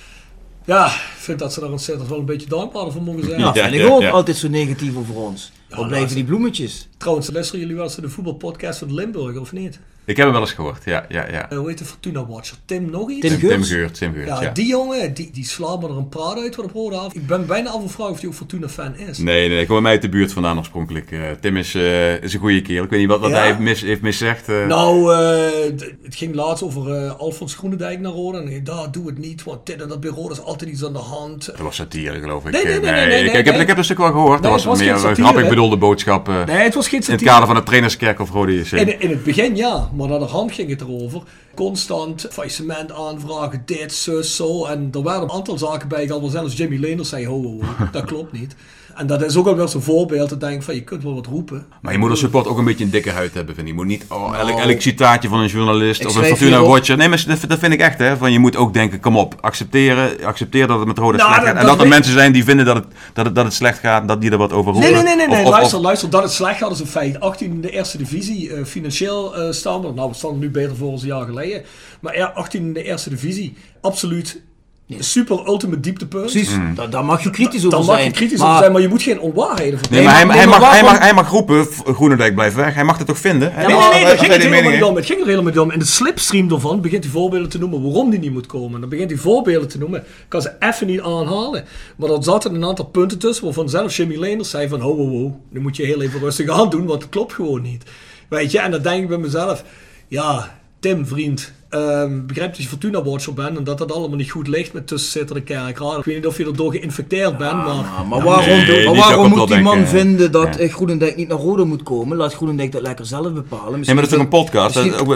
Ja, ik vind dat ze daar ontzettend wel een beetje dankbaar voor mogen zijn. Ja, vind ik ja, ook ja. altijd zo negatief over ons. Wat blijven die bloemetjes? Trouwens, luisteren jullie wel eens naar de voetbalpodcast van Limburg of niet? Ik heb hem wel eens gehoord, ja, ja, ja. Eh, hoe heet de Fortuna Watcher? Tim nog iets? Tim Tim. Geurt, Tim Geurt, ja, ja. die jongen, die, die slaat me er een praat uit wat op Roda af. Ik ben bijna al van vraag of hij ook Fortuna-fan is. Nee, nee, ik kom bij mij uit de buurt vandaan oorspronkelijk. Eh, Tim is, eh, is een goede kerel. Ik weet niet wat, wat Ja? hij heeft, mis, heeft miszegd. Nou, eh, het ging laatst over eh, Alfons Groenendijk naar Roda. En daar doe het niet, want dit en dat bij Roda is altijd iets aan de hand. Dat was satire, geloof ik. Nee, nee, nee, nee, nee, ik, nee, ik, heb, ik heb een stuk wel gehoord. Nee, dat was, was meer geen een satire, grappig bedoelde boodschap. eh, Nee, het was geen in het satire. kader van het trainerskerk of Rode JC. In, in het begin ja, maar naar de hand ging het erover. Constant faillissement aanvragen, dit, zus, zo. En er werden een aantal zaken bij zelfs Jimmy Leenders zei, ho, ho, ho, dat klopt niet. En dat is ook alweer zo'n voorbeeld te denken van, je kunt wel wat roepen. Maar je moet als support ook een beetje een dikke huid hebben, vind ik. Je moet niet oh, elk, elk citaatje van een journalist Ik of een Fortuna Watcher. Nee, maar dat, dat vind ik echt, hè. Van, je moet ook denken, kom op, accepteren, accepteer dat het met Roda Nou, slecht dat- gaat. En dat dat er weet- mensen zijn die vinden dat het, dat het, dat het slecht gaat, dat die er wat over roepen. nee, nee, nee, nee. Of- of- luister, luister. Dat het slecht gaat is een feit. 18 in de eerste divisie. eh, financieel eh, staan we. Nou, we staan er nu beter voor als een jaar geleden. Maar ja, 18 in de eerste divisie. Absoluut. Super ultimate dieptepunt. Precies, daar, daar mag je kritisch over Dan zijn. mag je kritisch Maar- over zijn, maar je moet geen onwaarheden vertellen. Nee, maar hij, maar- hij, nee, maar mag, hij, mag, hij mag roepen, Groenendijk blijft weg. Hij mag het toch vinden? Nee, nee, nee, daar hij ging het helemaal mening niet om. heeft. Het ging er helemaal niet om. In de slipstream ervan begint hij voorbeelden te noemen waarom die niet moet komen. Dan begint hij voorbeelden te noemen. Ik kan ze even niet aanhalen. Maar er zaten een aantal punten tussen waarvan zelfs Jimmy Leenders zei van ho, ho, ho. Nu moet je heel even rustig aan doen, want het klopt gewoon niet. Weet je, en dan denk ik bij mezelf. Ja, Tim, vriend. Ehm begrijp dat je Fortuna Watcher bent en dat dat allemaal niet goed ligt met tussenzitter de kerkraad. Ik weet niet of je erdoor geïnfecteerd bent, maar... Maar waarom, Nee, maar moet die man denk, eh, vinden dat ja. eh, Groenendijk niet naar Rode moet komen? Laat Groenendijk dat lekker zelf bepalen. Nee, maar dat is toch een podcast? Dat, misschien-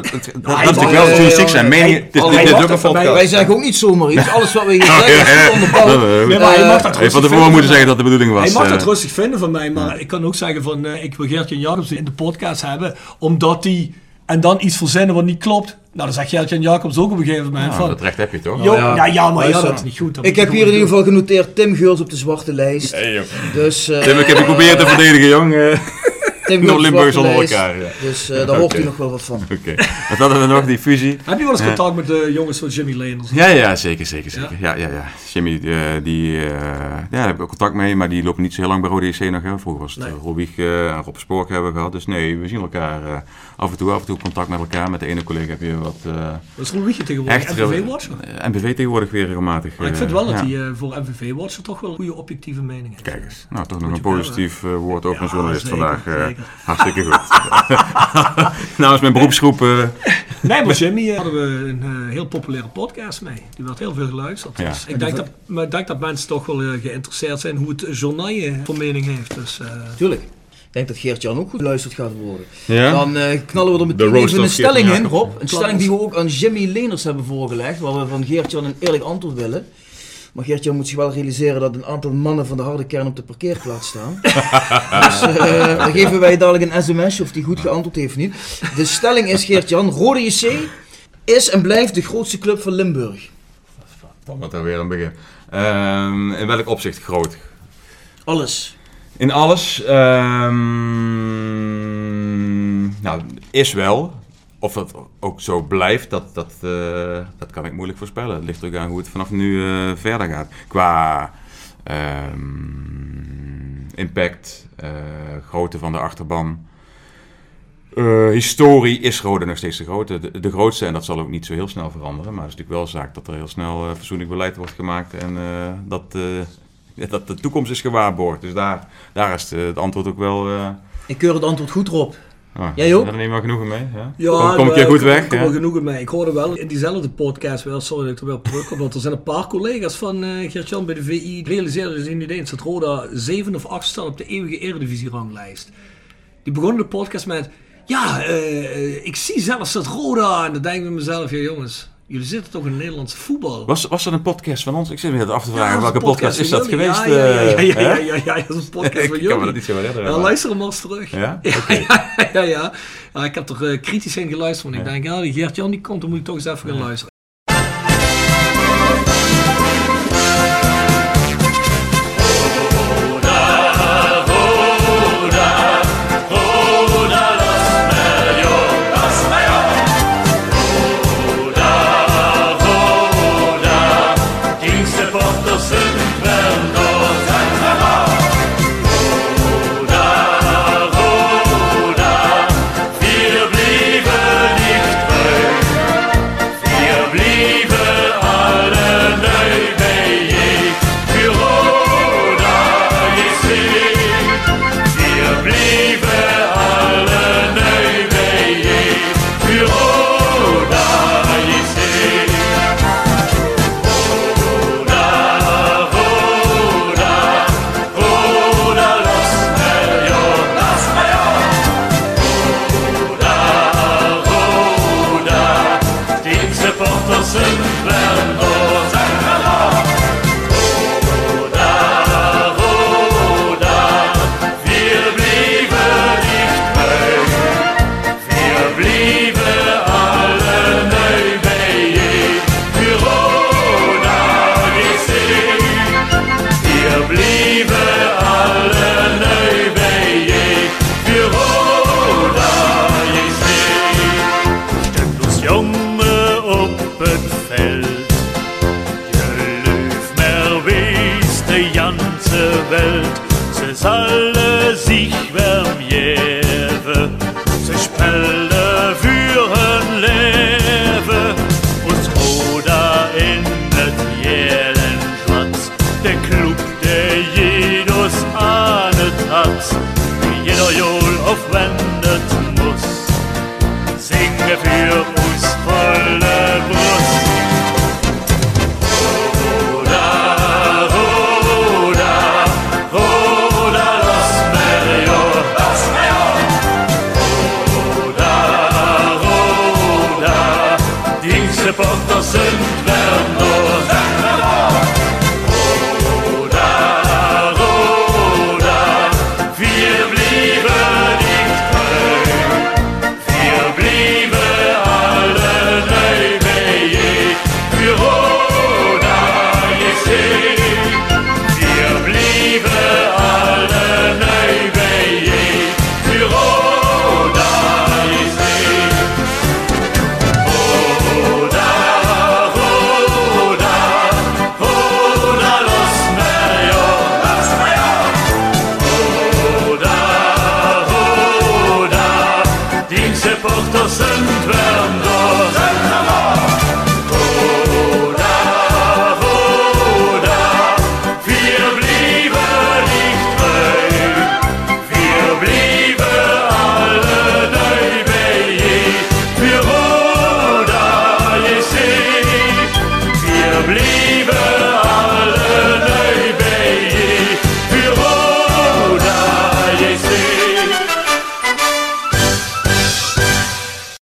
hij dat is natuurlijk wel eh, journalistiek zijn. Het is, ook een podcast. Wij zeggen ook niet zomaar iets. Alles wat we hier zeggen is onderbouwd. Nee, maar hij mag dat rustig vinden moeten zeggen dat de bedoeling was. Hij mag eh. dat rustig vinden van mij, maar ik kan ook zeggen van eh, ik wil Geert-Jan Jacobs in de podcast hebben, omdat hij en dan iets verzinnen wat niet klopt. Nou, dan zegt Geert-Jan Jacobs ook op een gegeven moment van... dat recht heb je toch? Jo, ja. ja. Ja, maar ja, dat is niet goed. Dat Ik heb hier in ieder geval genoteerd Tim Geuls op de zwarte lijst. Hey. Dus eh, Tim, ik heb je proberen te verdedigen, jong. Eh, Tim nog Limburgs onder lijst. elkaar, ja. Dus eh, daar hoort u nog wel wat van. Oké. Wat hadden we nog, die fusie? Heb je wel eens contact met de jongens van Jimmy Leenders? Ja, ja, zeker, zeker, zeker. Ja, ja, ja. Jimmy, eh, die, eh, ja, daar heb ik ook contact mee, maar die loopt niet zo heel lang bij Rode JC nog. Hè. Vroeger was het Nee. Robieg eh, en Rob Spoor hebben we gehad. Dus nee, we zien elkaar eh, af en toe, af en toe contact met elkaar. Met de ene collega heb je wat eh Dat is Louis tegenwoordig, echt... MVV-watcher. MVV tegenwoordig weer regelmatig. Maar ik eh, vind wel dat ja. hij eh, voor MVV-watcher toch wel een goede objectieve mening heeft. Kijk eens. Nou, toch nog een positief eh, woord over een Ja, journalist zeker, vandaag. eh, zeker. hartstikke goed. Namens mijn beroepsgroep... eh, Nee, maar Jimmy hadden we een eh, heel populaire podcast mee. Die werd heel veel geluisterd. Ja. Dus ik denk dat, maar ik denk dat mensen toch wel geïnteresseerd zijn hoe het journaal voor mening heeft. Dus, eh, Tuurlijk. Ik denk dat Geert-Jan ook goed geluisterd gaat worden. ja? Dan eh, knallen we er De meteen even een stelling in. Rob. Een stelling die we ook aan Jimmy Leners hebben voorgelegd, waar we van Geert-Jan een eerlijk antwoord willen. Maar Geert-Jan moet zich wel realiseren dat een aantal mannen van de harde kern op de parkeerplaats staan. dus eh, dan geven wij dadelijk een sms of die goed geantwoord heeft of niet. De stelling is Geert-Jan, Rode JC is en blijft de grootste club van Limburg. Wat er weer een begin. Ehm, in welk opzicht groot? Alles. In alles. ehm, nou, is wel. Of dat ook zo blijft, dat, dat, eh, dat kan ik moeilijk voorspellen. Het ligt ook aan hoe het vanaf nu eh, verder gaat. Qua ehm, impact, eh, grootte van de achterban. Historie is Rode nog steeds de, grote, de, grootste en dat zal ook niet zo heel snel veranderen. Maar het is natuurlijk wel zaak dat er heel snel fatsoenlijk beleid wordt gemaakt en dat, dat de toekomst is gewaarborgd. Dus daar, daar is de- het antwoord ook wel. eh, Ik keur het antwoord goed, Rob. Oh, Jij ook? Daar neem maar genoegen mee. Ja? Ja, kom, kom ik je goed ik weg? kom ja? er genoegen mee. Ik hoorde wel in diezelfde podcast wel, sorry dat ik er wel op terugkom, want er zijn een paar collega's van eh Geert-Jan bij de VI realiseerden zich niet eens dat Roda 7 of 8 staat op de eeuwige Eredivisie-ranglijst. Die begonnen de podcast met, ja, eh, ik zie zelfs dat Roda, en dan denk ik bij mezelf, ja jongens, jullie zitten toch in het Nederlandse voetbal. Was, was dat een podcast van ons? Ik zit me net af te vragen, welke podcast is dat jullie. geweest? Ja, ja, ja, ja, eh, ja, ja, ja, ja, dat is een podcast Ik van kan me jullie. dat niet zo herinneren, luister hem eens terug. Ja? Ja, Oké. ja, ja, ja. Ja, ik heb er eh, kritisch in geluisterd, want ik denk, ja, die Geert-Jan die komt, dan moet ik toch eens even gaan luisteren.